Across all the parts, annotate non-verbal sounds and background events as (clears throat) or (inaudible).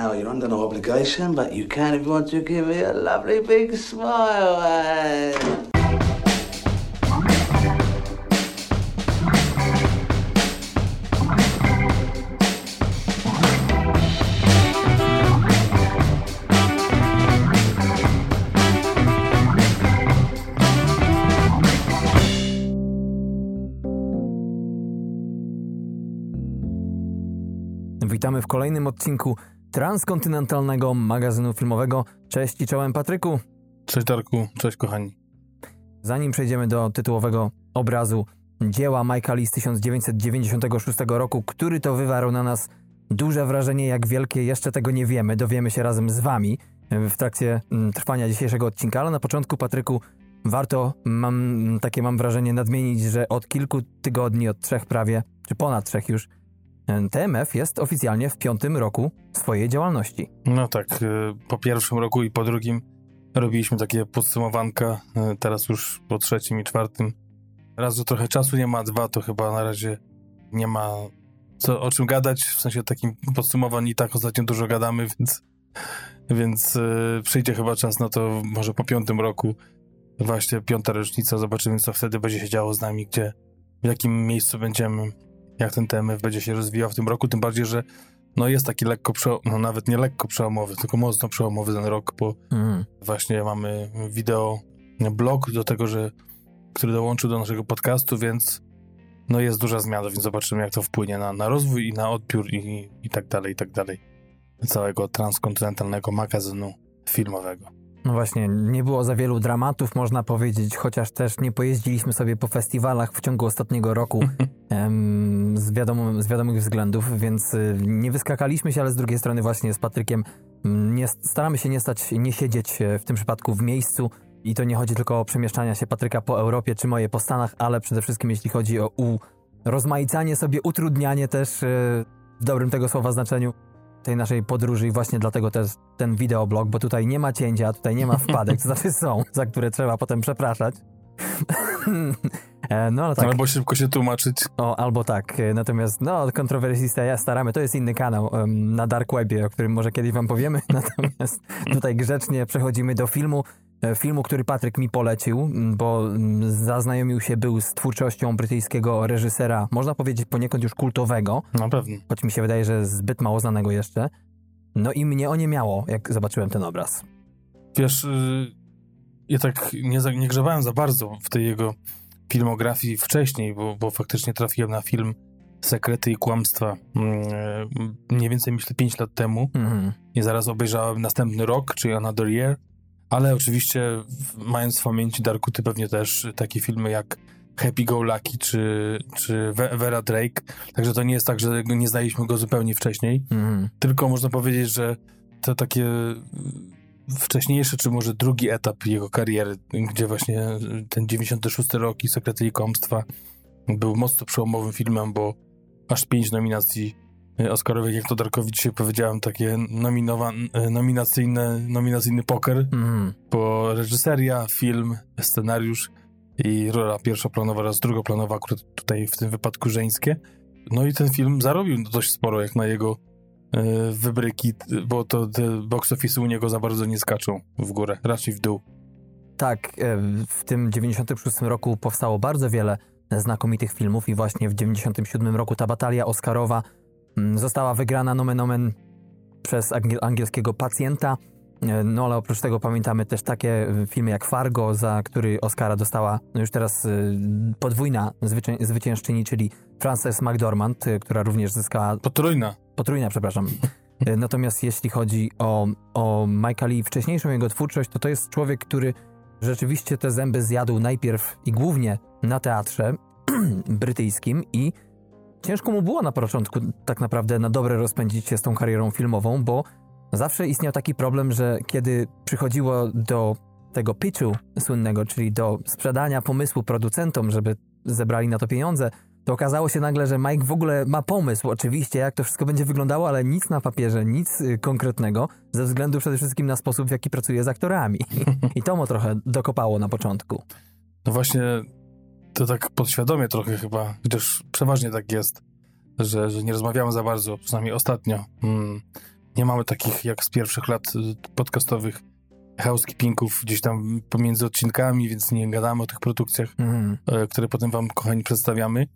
Now you're under no obligation, but you can if you want to give me a lovely big smile. eh? Witamy w kolejnym odcinku transkontynentalnego magazynu filmowego. Cześć i czołem Patryku. Cześć Darku, cześć kochani. Zanim przejdziemy do tytułowego obrazu dzieła Michael Lee z 1996 roku, który to wywarł na nas duże wrażenie, jak wielkie jeszcze tego nie wiemy, dowiemy się razem z wami w trakcie mm, trwania dzisiejszego odcinka, ale na początku Patryku warto, mam takie mam wrażenie, nadmienić, że od kilku tygodni, od trzech prawie, czy ponad trzech już, TMF jest oficjalnie w piątym roku swojej działalności. No tak, y, po pierwszym roku i po drugim robiliśmy takie podsumowanka, y, teraz już po trzecim i czwartym. Raz, że trochę czasu nie ma, dwa, to chyba na razie nie ma co, o czym gadać, w sensie takim podsumowań i tak ostatnio dużo gadamy, więc, więc yy, przyjdzie chyba czas na to może po piątym roku, właśnie piąta rocznica, zobaczymy co wtedy będzie się działo z nami, gdzie, w jakim miejscu będziemy jak ten TMF będzie się rozwijał w tym roku, tym bardziej, że no jest taki lekko, no nawet nie lekko przełomowy, tylko mocno przełomowy ten rok, bo mm. właśnie mamy wideo blog do tego, że który dołączył do naszego podcastu, więc no jest duża zmiana, więc zobaczymy jak to wpłynie na, na rozwój i na odbiór i, i tak dalej, i tak dalej całego transkontynentalnego magazynu filmowego. No właśnie, nie było za wielu dramatów, można powiedzieć, chociaż też nie pojeździliśmy sobie po festiwalach w ciągu ostatniego roku (laughs) em, z, wiadomo, z wiadomych względów, więc y, nie wyskakaliśmy się, ale z drugiej strony właśnie z Patrykiem nie, staramy się nie stać, nie siedzieć e, w tym przypadku w miejscu. I to nie chodzi tylko o przemieszczania się Patryka po Europie czy moje po Stanach, ale przede wszystkim jeśli chodzi o u, rozmaicanie sobie, utrudnianie też e, w dobrym tego słowa znaczeniu tej naszej podróży i właśnie dlatego też ten wideoblog, bo tutaj nie ma cięcia, tutaj nie ma (laughs) wpadek, to znaczy są, za które trzeba potem przepraszać. (laughs) E, no, ale tak. Albo szybko się tłumaczyć. O, albo tak. Natomiast, no, kontrowersista ja staramy, to jest inny kanał um, na Dark Webie, o którym może kiedyś wam powiemy. (laughs) Natomiast tutaj grzecznie przechodzimy do filmu. E, filmu, który Patryk mi polecił, bo zaznajomił się był z twórczością brytyjskiego reżysera, można powiedzieć poniekąd już kultowego. Na pewno. Choć mi się wydaje, że zbyt mało znanego jeszcze. No i mnie o nie miało, jak zobaczyłem ten obraz. Wiesz, y, ja tak nie, nie grzebałem za bardzo w tej jego filmografii wcześniej, bo, bo faktycznie trafiłem na film Sekrety i Kłamstwa mm, e, mniej więcej myślę 5 lat temu. Mm. I zaraz obejrzałem następny rok, czyli Another Year. Ale oczywiście, mając w pamięci, Darku, ty pewnie też takie filmy jak Happy Go Lucky czy, czy Vera Drake. Także to nie jest tak, że nie znaliśmy go zupełnie wcześniej. Mm. Tylko można powiedzieć, że to takie wcześniejszy, czy może drugi etap jego kariery, gdzie właśnie ten 96 rok i Sekrety i Kłamstwa był mocno przełomowym filmem, bo aż pięć nominacji Oscarowych, jak to Darkowi dzisiaj powiedziałem, takie nominowa, e, nominacyjne, nominacyjny poker, mm. bo reżyseria, film, scenariusz i rola pierwszoplanowa oraz drugoplanowa, akurat tutaj w tym wypadku żeńskie. No i ten film zarobił dość sporo, jak na jego E, wybryki, bo to te box office u niego za bardzo nie skaczą w górę, raczej w dół. Tak, e, w tym 96 roku powstało bardzo wiele znakomitych filmów i właśnie w 97 roku ta batalia Oscarowa została wygrana nomen omen przez angielskiego pacjenta. E, no ale oprócz tego pamiętamy też takie filmy jak Fargo, za który Oscara dostała no już teraz podwójna zwyciężczyni, czyli Frances McDormand, która również zyskała... Potrójna potrójna, przepraszam. E, natomiast jeśli chodzi o, o Michael Lee, wcześniejszą jego twórczość, to to jest człowiek, który rzeczywiście te zęby zjadł najpierw i głównie na teatrze (clears throat) brytyjskim i ciężko mu było na początku tak naprawdę na dobre rozpędzić się z tą karierą filmową, bo zawsze istniał taki problem, że kiedy przychodziło do tego pitchu słynnego, czyli do sprzedania pomysłu producentom, żeby zebrali na to pieniądze, to okazało się nagle, że Mike w ogóle ma pomysł, oczywiście, jak to wszystko będzie wyglądało, ale nic na papierze, nic y, konkretnego, ze względu przede wszystkim na sposób, w jaki pracuje z aktorami. (laughs) I to mu trochę dokopało na początku. No właśnie, to tak podświadomie trochę chyba, chociaż przeważnie tak jest, że, że nie rozmawiamy za bardzo, przynajmniej ostatnio, hmm, nie mamy takich jak z pierwszych lat y, podcastowych housekeepingów gdzieś tam pomiędzy odcinkami, więc nie gadamy o tych produkcjach, e, które potem wam, kochani, przedstawiamy.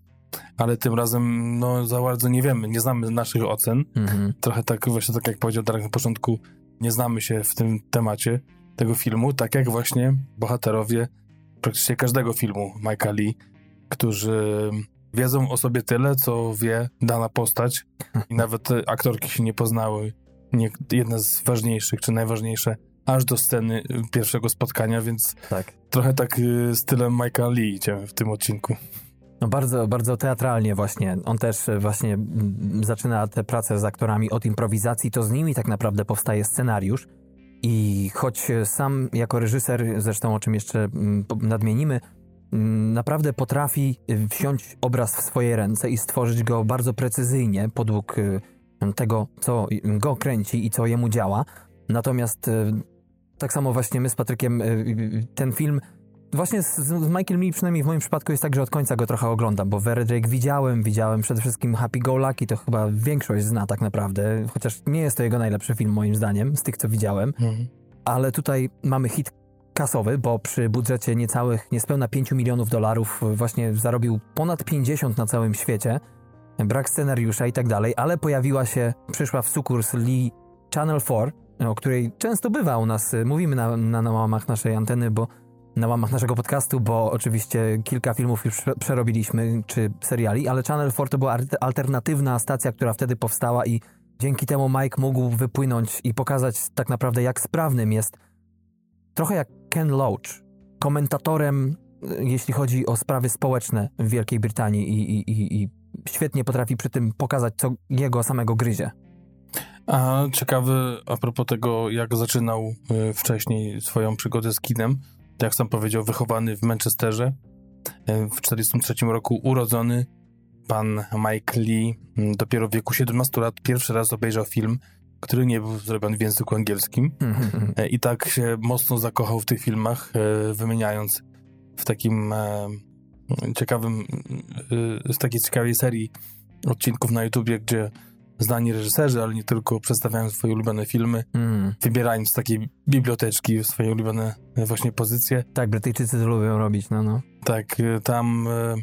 Ale tym razem, no, za bardzo nie wiemy, nie znamy naszych ocen. Mhm. Trochę tak, właśnie tak jak powiedział Darek na początku, nie znamy się w tym temacie tego filmu, tak jak właśnie bohaterowie praktycznie każdego filmu Mike'a Lee, którzy wiedzą o sobie tyle, co wie dana postać i (laughs) nawet aktorki się nie poznały. Nie, jedna z ważniejszych, czy najważniejsze, aż do sceny pierwszego spotkania, więc Tak. trochę tak y, stylem Mike'a Lee idziemy w tym odcinku. No bardzo, bardzo teatralnie właśnie. On też e, właśnie zaczyna tę pracę z aktorami od improwizacji, to z nimi tak naprawdę powstaje scenariusz. I choć sam jako reżyser, zresztą o czym jeszcze mm, nadmienimy, mm, naprawdę potrafi y, wziąć obraz w swoje ręce i stworzyć go bardzo precyzyjnie podług y, tego, co go kręci i co jemu działa. Natomiast y, tak samo właśnie my z Patrykiem ten film Właśnie z, z Michael Lee, przynajmniej w moim przypadku, jest tak, że od końca go trochę oglądam, bo Very Drake widziałem, widziałem przede wszystkim Happy Go Lucky, to chyba większość zna tak naprawdę, chociaż nie jest to jego najlepszy film moim zdaniem, z tych co widziałem, ale tutaj mamy hit kasowy, bo przy budżecie niecałych, niespełna 5 milionów dolarów właśnie zarobił ponad 50 na całym świecie, brak scenariusza i tak dalej, ale pojawiła się, przyszła w sukurs Lee Channel 4, o której często bywa u nas, mówimy na, na, na łamach naszej anteny, bo na łamach naszego podcastu, bo oczywiście kilka filmów już prze- przerobiliśmy, czy seriali, ale Channel 4 to była alternatywna stacja, która wtedy powstała i dzięki temu Mike mógł wypłynąć i pokazać tak naprawdę jak sprawnym jest trochę jak Ken Loach, komentatorem, y, jeśli chodzi o sprawy społeczne w Wielkiej Brytanii i, i, i, i świetnie potrafi przy tym pokazać, co jego samego gryzie. A ciekawy, a propos tego, jak zaczynał y, wcześniej swoją przygodę z kinem, jak sam powiedział, wychowany w Manchesterze, y, w 1943 roku urodzony, pan Mike Lee. Y, dopiero w wieku 17 lat pierwszy raz obejrzał film, który nie był zrobiony w języku angielskim. Y, i tak się mocno zakochał w tych filmach, y, wymieniając w takim e, ciekawym, z takiej ciekawej serii odcinków na YouTubie, gdzie znani reżyserzy, ale nie tylko przedstawiają swoje ulubione filmy, Mm. wybierając z takiej biblioteczki swoje ulubione e, właśnie pozycje. Tak, Brytyjczycy to lubią robić, no no. Tak, e, tam e,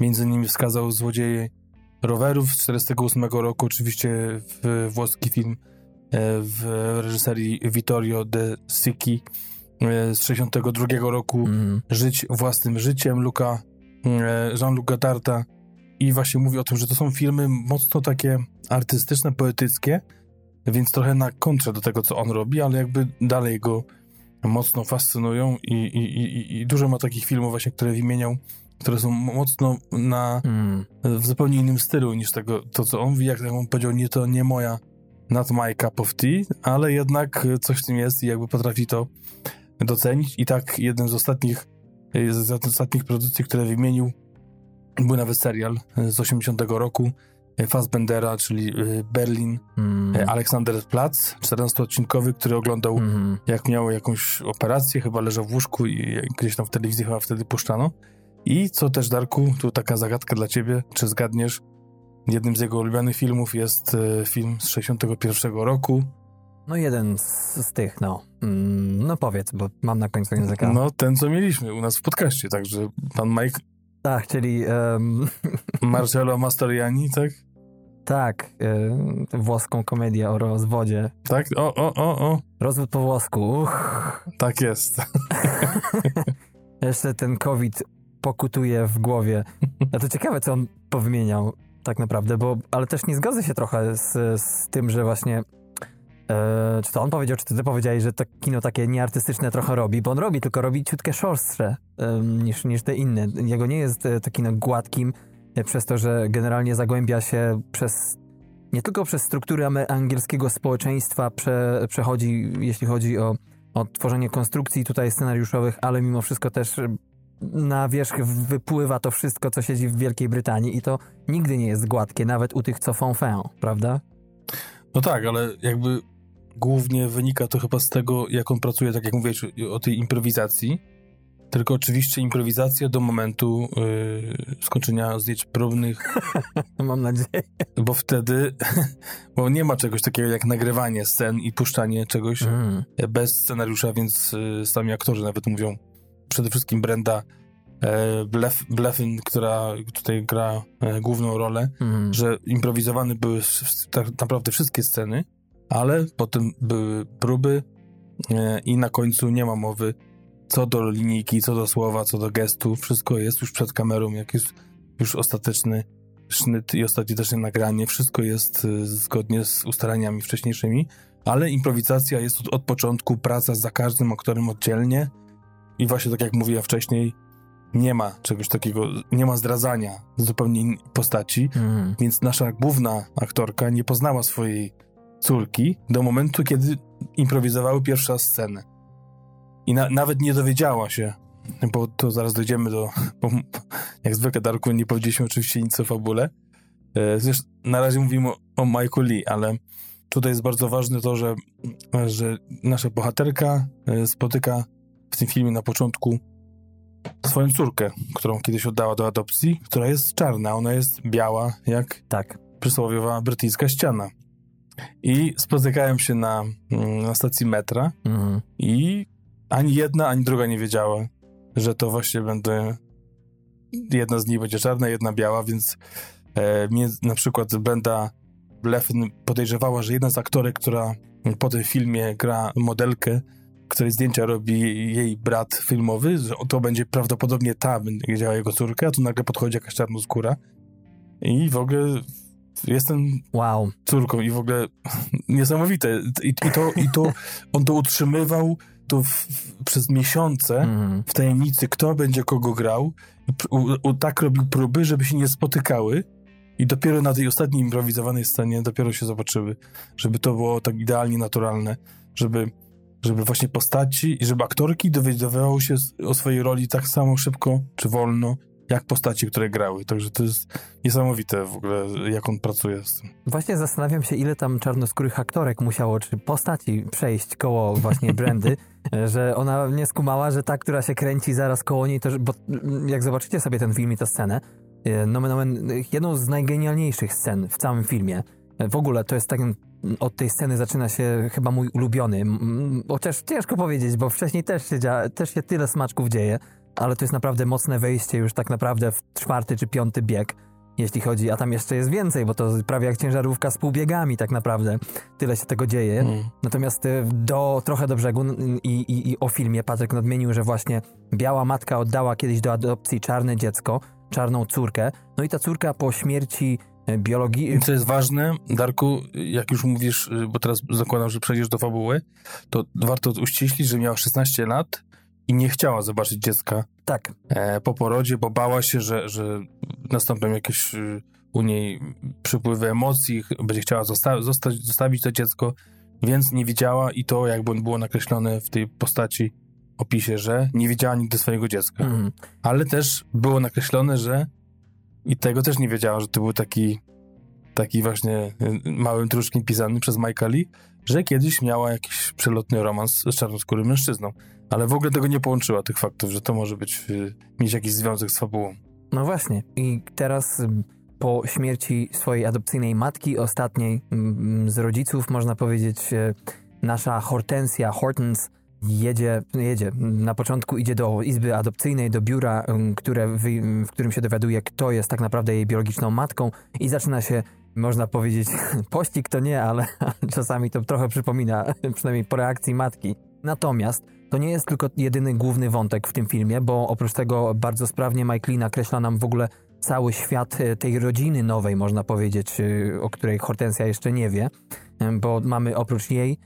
między innymi wskazał Złodzieje rowerów z 48 roku, oczywiście w, włoski film e, w reżyserii Vittorio De Sicchi z 62 roku, Mm. Żyć własnym życiem Luka, Jean-Luc Godarta i właśnie mówi o tym, że to są filmy mocno takie artystyczne, poetyckie, więc trochę na kontrze do tego, co on robi, ale jakby dalej go mocno fascynują i, i, i, i dużo ma takich filmów właśnie, które wymieniał, które są mocno na, Mm. w zupełnie innym stylu niż tego, to co on mówi, jak on powiedział, nie to nie moja not my cup of tea, ale jednak coś w tym jest i jakby potrafi to docenić i tak jeden z ostatnich z ostatnich produkcji, które wymienił był nawet serial z 80 roku Fassbendera, czyli y, Berlin Mm. e, Aleksanderplatz, 14-odcinkowy, który oglądał Mhm. jak miał jakąś operację, chyba leżał w łóżku i gdzieś tam w telewizji chyba wtedy puszczano. I co też, Darku, tu taka zagadka dla ciebie, czy zgadniesz, jednym z jego ulubionych filmów jest e, film z 61 roku. No jeden z, z tych, no. Mm, no powiedz, bo mam na końcu języka. No, ten, co mieliśmy u nas w podcaście, także pan Mike Tak, czyli em, (laughs) Marcello Mastroianni, tak? tak, e, włoską komedię o rozwodzie. Tak? O, o, o, o, Rozwód po włosku, uch. tak jest. (laughs) Jeszcze ten COVID pokutuje w głowie. A to ciekawe, co on powymieniał tak naprawdę, bo ale też nie zgodzę się trochę z, z tym, że właśnie e, czy to on powiedział, czy to ty powiedziałeś, że to kino takie nieartystyczne trochę robi, bo on robi, tylko robi ciutkę szorstsze niż, niż te inne. Jego nie jest e, to kino gładkim, e, przez to, że generalnie zagłębia się przez nie tylko przez struktury angielskiego społeczeństwa prze, przechodzi, jeśli chodzi o, o tworzenie konstrukcji tutaj scenariuszowych, ale mimo wszystko też na wierzch wypływa to wszystko, co siedzi w Wielkiej Brytanii i to nigdy nie jest gładkie, nawet u tych, co font fin, prawda? No tak, ale jakby głównie wynika to chyba z tego, jak on pracuje, tak jak mówiłeś, o tej improwizacji. tylko oczywiście improwizacja do momentu yy, skończenia zdjęć próbnych, (laughs) Mam nadzieję. bo wtedy, (laughs) bo nie ma czegoś takiego jak nagrywanie scen i puszczanie czegoś Mm. bez scenariusza, więc y, sami aktorzy nawet mówią, przede wszystkim Brenda e, Blef, Blefin, która tutaj gra e, główną rolę, Mm. że improwizowane były tak naprawdę wszystkie sceny, ale potem były próby e, i na końcu nie ma mowy co do linijki, co do słowa, co do gestu. Wszystko jest już przed kamerą, jak jest już ostateczny sznyt i ostateczne nagranie. Wszystko jest e, zgodnie z ustaleniami wcześniejszymi, ale improwizacja jest od, od początku, praca za każdym aktorem oddzielnie i właśnie tak jak mówiłem wcześniej, nie ma czegoś takiego, nie ma zdradzania zupełnie postaci, Mm. więc nasza główna aktorka nie poznała swojej córki do momentu, kiedy improwizowały pierwsza scenę. I na, nawet nie dowiedziała się, bo to zaraz dojdziemy do. Bo, jak zwykle, Darku, nie powiedzieliśmy oczywiście nic o fabule. E, Zresztą na razie mówimy o, o Michael Lee, ale tutaj jest bardzo ważne to, że, że nasza bohaterka e, spotyka w tym filmie na początku swoją córkę, którą kiedyś oddała do adopcji, która jest czarna, ona jest biała, jak Tak. przysłowiowa brytyjska ściana. I spotykałem się na, mm, na stacji metra Mm. i ani jedna, ani druga nie wiedziała, że to właśnie będę jedna z nich będzie czarna, jedna biała, więc e, mnie na przykład Brenda Blefn podejrzewała, że jedna z aktorek, która po tym filmie gra modelkę, której zdjęcia robi jej brat filmowy, że to będzie prawdopodobnie ta, będzie wiedziała jego córka, a tu nagle podchodzi jakaś czarnoskóra i w ogóle jestem Wow. córką i w ogóle niesamowite. I, i, to, i to on to utrzymywał to w, przez miesiące Mm. w tajemnicy, kto będzie kogo grał. U, u, tak robił próby, żeby się nie spotykały. I dopiero na tej ostatniej improwizowanej scenie dopiero się zobaczyły, żeby to było tak idealnie naturalne, żeby, żeby właśnie postaci i żeby aktorki dowiadywały się o swojej roli tak samo szybko czy wolno, jak postaci, które grały. Także to jest niesamowite w ogóle, jak on pracuje z tym. Właśnie zastanawiam się, ile tam czarnoskórych aktorek musiało, czy postaci przejść koło właśnie Brandy, (laughs) że ona nie skumała, że ta, która się kręci zaraz koło niej, to, bo jak zobaczycie sobie ten film i tę scenę, e, nomen omen, jedną z najgenialniejszych scen w całym filmie. E, W ogóle to jest tak, od tej sceny zaczyna się chyba mój ulubiony, chociaż ciężko powiedzieć, bo wcześniej też się, dzia, też się tyle smaczków dzieje, ale to jest naprawdę mocne wejście już tak naprawdę w czwarty czy piąty bieg jeśli chodzi, a tam jeszcze jest więcej, bo to prawie jak ciężarówka z półbiegami tak naprawdę. Tyle się tego dzieje. Mm. Natomiast y, do, trochę do brzegu i, i, i o filmie Patryk nadmienił, że właśnie biała matka oddała kiedyś do adopcji czarne dziecko, czarną córkę. No i ta córka po śmierci y, biologii... I co jest ważne, Darku, jak już mówisz, y, bo teraz zakładam, że przejdziesz do fabuły, to warto uściślić, że miała 16 lat i nie chciała zobaczyć dziecka Tak, e, po porodzie, bo bała się, że, że nastąpią jakieś y, u niej przypływy emocji, będzie chciała zosta- zostawić to dziecko, więc nie widziała i to jakby było nakreślone w tej postaci, opisie, że nie widziała nigdy swojego dziecka. mm, Ale też było nakreślone, że i tego też nie wiedziała, że to był taki taki właśnie y, małym druczkiem pisany przez Lee, że kiedyś miała jakiś przelotny romans z czarnoskórym mężczyzną. Ale w ogóle tego nie połączyła, tych faktów, że to może być, y, mieć jakiś związek z fabułą. no właśnie. I teraz y, po śmierci swojej adopcyjnej matki, ostatniej mm, z rodziców, można powiedzieć, y, nasza Hortensia, Hortens, jedzie, jedzie, na początku idzie do izby adopcyjnej, do biura, które, w którym się dowiaduje, kto jest tak naprawdę jej biologiczną matką i zaczyna się, można powiedzieć, (laughs) pościg to nie, (laughs) ale czasami to trochę przypomina, (laughs) przynajmniej po reakcji matki. Natomiast to nie jest tylko jedyny główny wątek w tym filmie, bo oprócz tego bardzo sprawnie Mike Lee nakreśla nam w ogóle cały świat e, tej rodziny nowej, można powiedzieć, e, o której Hortensja jeszcze nie wie, e, bo mamy oprócz jej,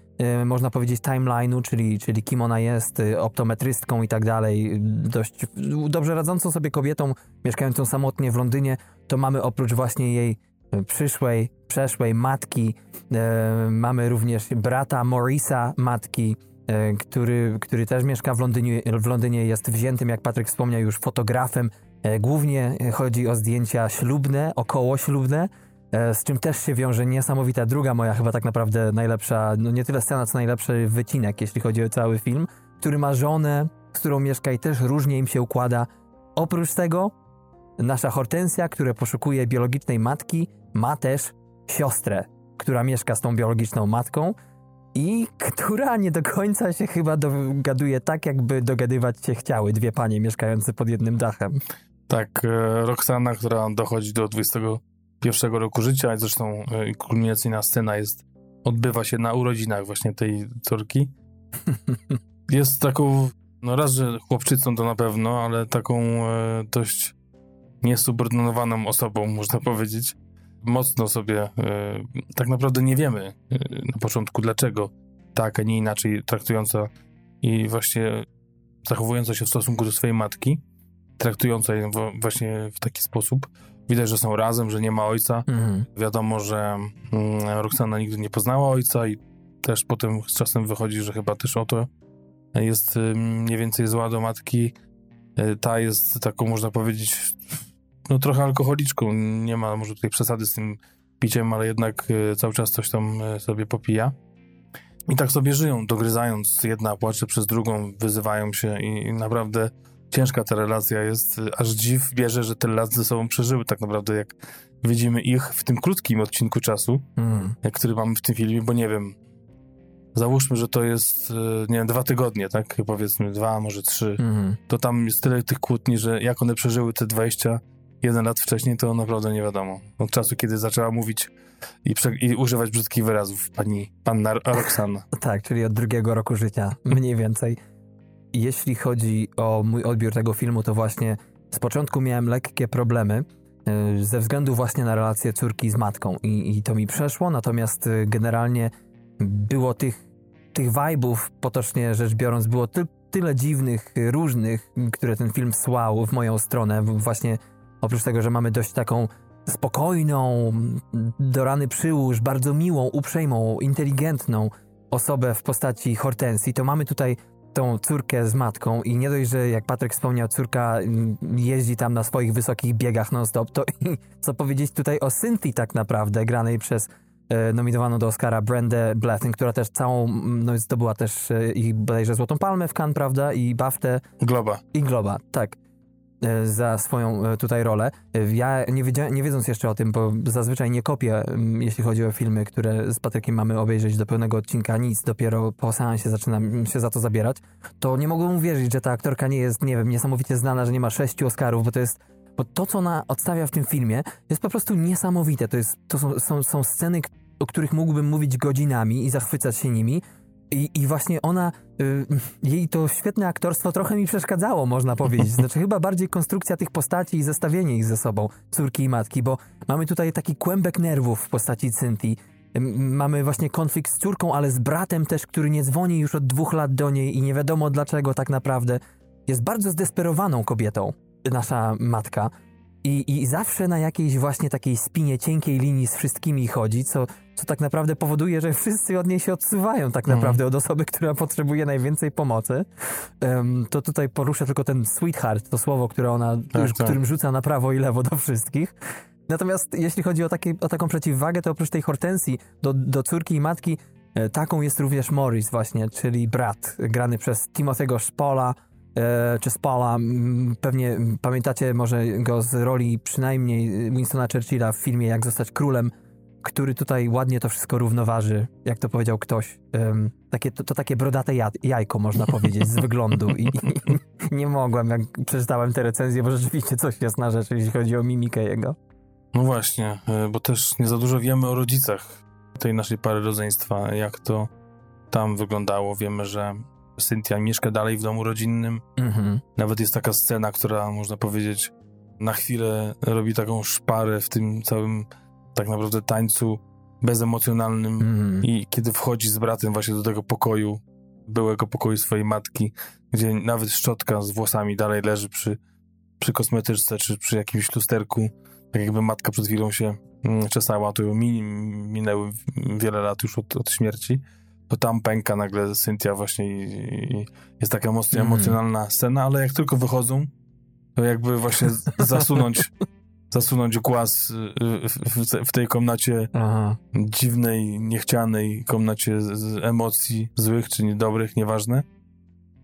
można powiedzieć, timeline'u, czyli, czyli kim ona jest, optometrystką i tak dalej, dość dobrze radzącą sobie kobietą, mieszkającą samotnie w Londynie, to mamy oprócz właśnie jej przyszłej, przeszłej matki, mamy również brata Morisa, matki, który, który też mieszka w Londynie, w Londynie, jest wziętym, jak Patryk wspomniał, już fotografem. E, Głównie chodzi o zdjęcia ślubne, okołoślubne, e, z czym też się wiąże niesamowita druga moja, chyba tak naprawdę najlepsza, no nie tyle scena, co najlepszy wycinek, jeśli chodzi o cały film, który ma żonę, z którą mieszka i też różnie im się układa. Oprócz tego nasza Hortensja, która poszukuje biologicznej matki, ma też siostrę, która mieszka z tą biologiczną matką i która nie do końca się chyba dogaduje tak, jakby dogadywać się chciały dwie panie mieszkające pod jednym dachem. Tak, e, Roxana, która dochodzi do 21 roku życia, zresztą e, kulminacyjna scena jest, odbywa się na urodzinach właśnie tej córki. (laughs) Jest taką, no raz, że chłopczycą to na pewno, ale taką e, dość niesubordynowaną osobą, można powiedzieć. Mocno sobie, e, tak naprawdę nie wiemy e, na początku dlaczego tak, a nie inaczej traktująca i właśnie zachowująca się w stosunku do swojej matki, traktująca ją właśnie w taki sposób. Widać, że są razem, że nie ma ojca. Mhm. Wiadomo, że mm, Roxana nigdy nie poznała ojca i też potem z czasem wychodzi, że chyba też o to jest mniej więcej zła do matki. E, ta jest taką, można powiedzieć, no trochę alkoholiczką. Nie ma może tutaj przesady z tym piciem, ale jednak e, cały czas coś tam e, sobie popija. I tak sobie żyją, dogryzając. Jedna płacze przez drugą, wyzywają się i, i naprawdę ciężka ta relacja jest. Aż dziw bierze, że tyle lat ze sobą przeżyły tak naprawdę, jak widzimy ich w tym krótkim odcinku czasu, mm. który mamy w tym filmie, bo nie wiem, załóżmy, że to jest, e, nie wiem, dwa tygodnie, tak? Powiedzmy dwa, może trzy. Mm. To tam jest tyle tych kłótni, że jak one przeżyły te 21 lat wcześniej, to naprawdę nie wiadomo. Od czasu, kiedy zaczęła mówić i, i używać brzydkich wyrazów pani, panna Roxana. tak, czyli od drugiego roku życia, mniej więcej. Jeśli chodzi o mój odbiór tego filmu, to właśnie z początku miałem lekkie problemy e, ze względu właśnie na relację córki z matką i, i to mi przeszło, natomiast e, generalnie było tych, tych vibe'ów, potocznie rzecz biorąc, było ty, tyle dziwnych, różnych, które ten film słał w moją stronę. Właśnie oprócz tego, że mamy dość taką spokojną, do rany przyłóż, bardzo miłą, uprzejmą, inteligentną osobę w postaci Hortensji, to mamy tutaj tą córkę z matką i nie dość, że jak Patryk wspomniał, córka jeździ tam na swoich wysokich biegach non-stop, to co powiedzieć tutaj o Cynthia tak naprawdę, granej przez E, nominowaną do Oscara Brandę Blathen, która też całą, no zdobyła też e, i bodajże Złotą Palmę w Cannes, prawda, i BAFTę. Globa. I Globa, tak za swoją tutaj rolę. Ja nie, nie wiedząc jeszcze o tym, bo zazwyczaj nie kopię, jeśli chodzi o filmy, które z Patrykiem mamy obejrzeć do pełnego odcinka, nic, dopiero po seansie zaczynam się za to zabierać, to nie mogłem uwierzyć, że ta aktorka nie jest, nie wiem, niesamowicie znana, że nie ma sześciu Oscarów, bo to jest bo to, co ona odstawia w tym filmie, jest po prostu niesamowite. To, jest, to są, są, są sceny, o których mógłbym mówić godzinami i zachwycać się nimi. I, i właśnie ona, y, jej to świetne aktorstwo trochę mi przeszkadzało, można powiedzieć. (laughs) Znaczy, chyba bardziej konstrukcja tych postaci i zestawienie ich ze sobą, córki i matki, bo mamy tutaj taki kłębek nerwów w postaci Cynthii. Mamy właśnie konflikt z córką, ale z bratem też, który nie dzwoni już od dwóch lat do niej i nie wiadomo dlaczego tak naprawdę. Jest bardzo zdesperowaną kobietą nasza matka. I, I zawsze na jakiejś właśnie takiej spinie, cienkiej linii z wszystkimi chodzi, co, co tak naprawdę powoduje, że wszyscy od niej się odsuwają tak mhm. naprawdę od osoby, która potrzebuje najwięcej pomocy. To tutaj poruszę tylko ten sweetheart, to słowo, które ona, tak, już, tak. którym rzuca na prawo i lewo do wszystkich. Natomiast jeśli chodzi o, takie, o taką przeciwwagę, to oprócz tej hortensji do, do córki i matki, e, taką jest również Morris właśnie, czyli brat, grany przez Timothy'ego Spola, E, czy Spala. Pewnie pamiętacie może go z roli przynajmniej Winstona Churchilla w filmie Jak zostać królem, który tutaj ładnie to wszystko równoważy, jak to powiedział ktoś. takie, to, to takie brodate jajko, można powiedzieć, z wyglądu. I, I, nie mogłem, jak przeczytałem tę recenzję, bo rzeczywiście coś jest na rzeczy, jeśli chodzi o mimikę jego. No właśnie, e, bo też nie za dużo wiemy o rodzicach tej naszej pary rodzeństwa, jak to tam wyglądało. Wiemy, że Cynthia mieszka dalej w domu rodzinnym. Mhm. Nawet jest taka scena, która można powiedzieć na chwilę robi taką szparę w tym całym tak naprawdę tańcu bezemocjonalnym mhm. i kiedy wchodzi z bratem właśnie do tego pokoju, byłego pokoju swojej matki, gdzie nawet szczotka z włosami dalej leży przy, przy kosmetyczce czy przy jakimś lusterku, tak jakby matka przed chwilą się mm, czesała, to min, minęły wiele lat już od, od śmierci to tam pęka nagle Cynthia właśnie i, i jest taka mocno mm. emocjonalna scena, ale jak tylko wychodzą, to jakby właśnie zasunąć (laughs) zasunąć głaz y, w, w tej komnacie Aha. dziwnej, niechcianej komnacie z emocji złych czy niedobrych, nieważne.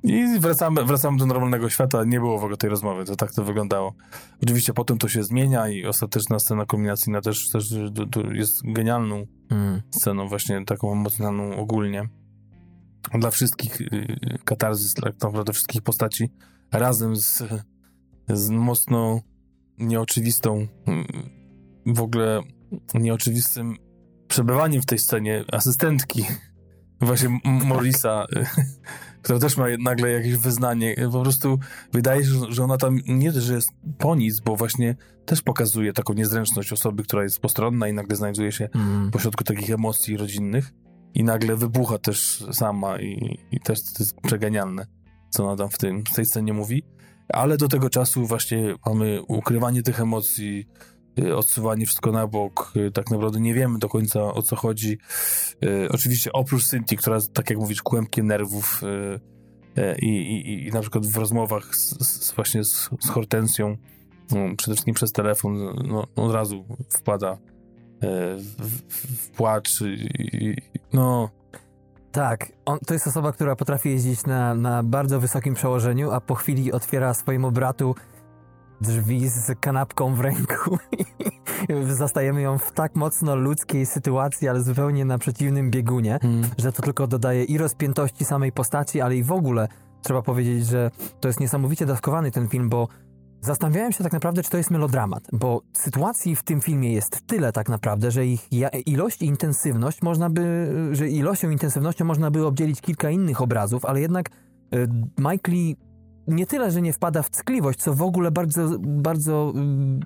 I wracamy, wracamy do normalnego świata. Nie było w ogóle tej rozmowy, to tak to wyglądało. Oczywiście potem to się zmienia i ostateczna scena kulminacyjna też, też jest genialną mm. sceną, właśnie taką emocjonalną ogólnie. Dla wszystkich y, katarzys, tak naprawdę wszystkich postaci razem z, z mocno nieoczywistą, y, w ogóle nieoczywistym przebywaniem w tej scenie asystentki (laughs) właśnie Morisa, (laughs) która też ma nagle jakieś wyznanie. Po prostu wydaje się, że ona tam nie, że jest po nic, bo właśnie też pokazuje taką niezręczność osoby, która jest postronna i nagle znajduje się mm. pośrodku takich emocji rodzinnych i nagle wybucha też sama i, i też to jest przegenialne, co ona tam w, tym, w tej scenie mówi. Ale do tego czasu właśnie mamy ukrywanie tych emocji, Y, odsuwanie wszystko na bok, y, tak naprawdę nie wiemy do końca o co chodzi. Y, oczywiście oprócz Cynthia, która tak jak mówisz, kłębkiem nerwów i, i, i na przykład w rozmowach z, z właśnie z, z Hortensją, no, przede wszystkim przez telefon, no, od razu wpada w, w, w płacz i, no... Tak, on, to jest osoba, która potrafi jeździć na, na bardzo wysokim przełożeniu, a po chwili otwiera swojemu bratu drzwi z kanapką w ręku i (laughs) zastajemy ją w tak mocno ludzkiej sytuacji, ale zupełnie na przeciwnym biegunie, hmm. że to tylko dodaje i rozpiętości samej postaci, ale i w ogóle trzeba powiedzieć, że to jest niesamowicie dawkowany ten film, bo zastanawiałem się tak naprawdę, czy to jest melodramat, bo sytuacji w tym filmie jest tyle tak naprawdę, że ich ilość i intensywność można by, że ilością i intensywnością można by obdzielić kilka innych obrazów, ale jednak y, Mike Lee nie tyle, że nie wpada w ckliwość, co w ogóle bardzo, bardzo mm,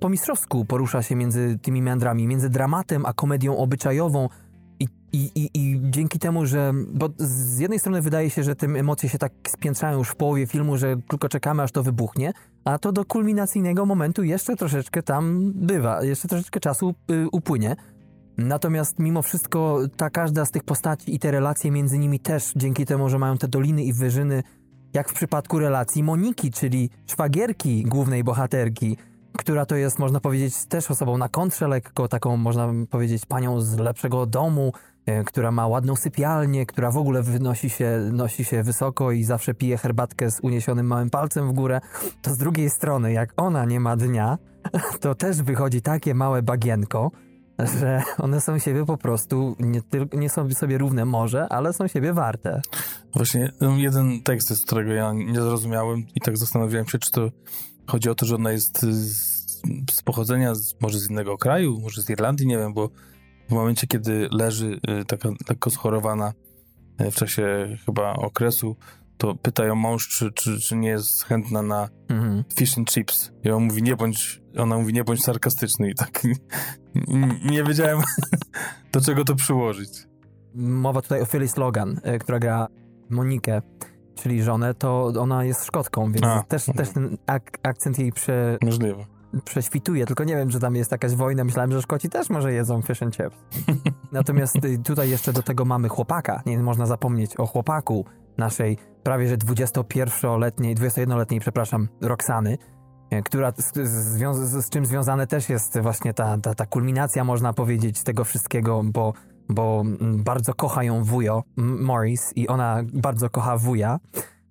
po mistrzowsku porusza się między tymi meandrami, między dramatem a komedią obyczajową. I, i, i, I dzięki temu, że. Bo z jednej strony wydaje się, że te emocje się tak spiętrzają już w połowie filmu, że tylko czekamy, aż to wybuchnie, a to do kulminacyjnego momentu jeszcze troszeczkę tam bywa, jeszcze troszeczkę czasu y, upłynie. Natomiast mimo wszystko ta każda z tych postaci i te relacje między nimi też, dzięki temu, że mają te doliny i wyżyny, jak w przypadku relacji Moniki, czyli szwagierki głównej bohaterki, która to jest, można powiedzieć, też osobą na kontrze lekko, taką, można powiedzieć, panią z lepszego domu, e, która ma ładną sypialnię, która w ogóle wynosi się, nosi się wysoko i zawsze pije herbatkę z uniesionym małym palcem w górę, to z drugiej strony, jak ona nie ma dnia, (laughs) to też wychodzi takie małe bagienko, że one są siebie po prostu, nie, nie są sobie równe może, ale są siebie warte. Właśnie no, jeden tekst jest, którego ja nie zrozumiałem i tak zastanawiałem się, czy to chodzi o to, że ona jest z, z pochodzenia z, może z innego kraju, może z Irlandii, nie wiem, bo w momencie, kiedy leży y, taka lekko schorowana y, w czasie chyba okresu, to pytają mąż, czy, czy, czy nie jest chętna na mhm. fish and chips. I on mówi, nie bądź, ona mówi, nie bądź sarkastyczny. I tak nie wiedziałem, (laughs) do czego to przyłożyć. Mowa tutaj o Phyllis Logan, e, która gra Monikę, czyli żonę, to ona jest Szkotką, więc A, też, też ten ak akcent jej prze... Możliwe. prześwituje, tylko nie wiem, czy tam jest jakaś wojna. Myślałem, że Szkoci też może jedzą fish and chips. (laughs) Natomiast y, tutaj jeszcze do tego mamy chłopaka. Nie można zapomnieć o chłopaku naszej prawie że 21-letniej, 21-letniej, przepraszam, Roxany, e, która z, z, z, czym związane też jest właśnie ta, ta, ta kulminacja, można powiedzieć, tego wszystkiego, bo, bo mm, bardzo kocha ją wujo, Morris, i ona bardzo kocha wuja,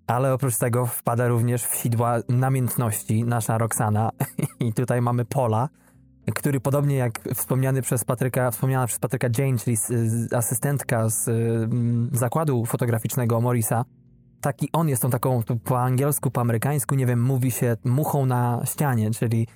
ale oprócz tego wpada również w sidła namiętności nasza Roxana. (laughs) I tutaj mamy Pola, który podobnie jak wspomniany przez Patryka, wspomniana przez Patryka Jane, czyli asystentka z zakładu fotograficznego Morisa, taki on jest tą taką po angielsku, po amerykańsku, nie wiem, mówi się muchą na ścianie, czyli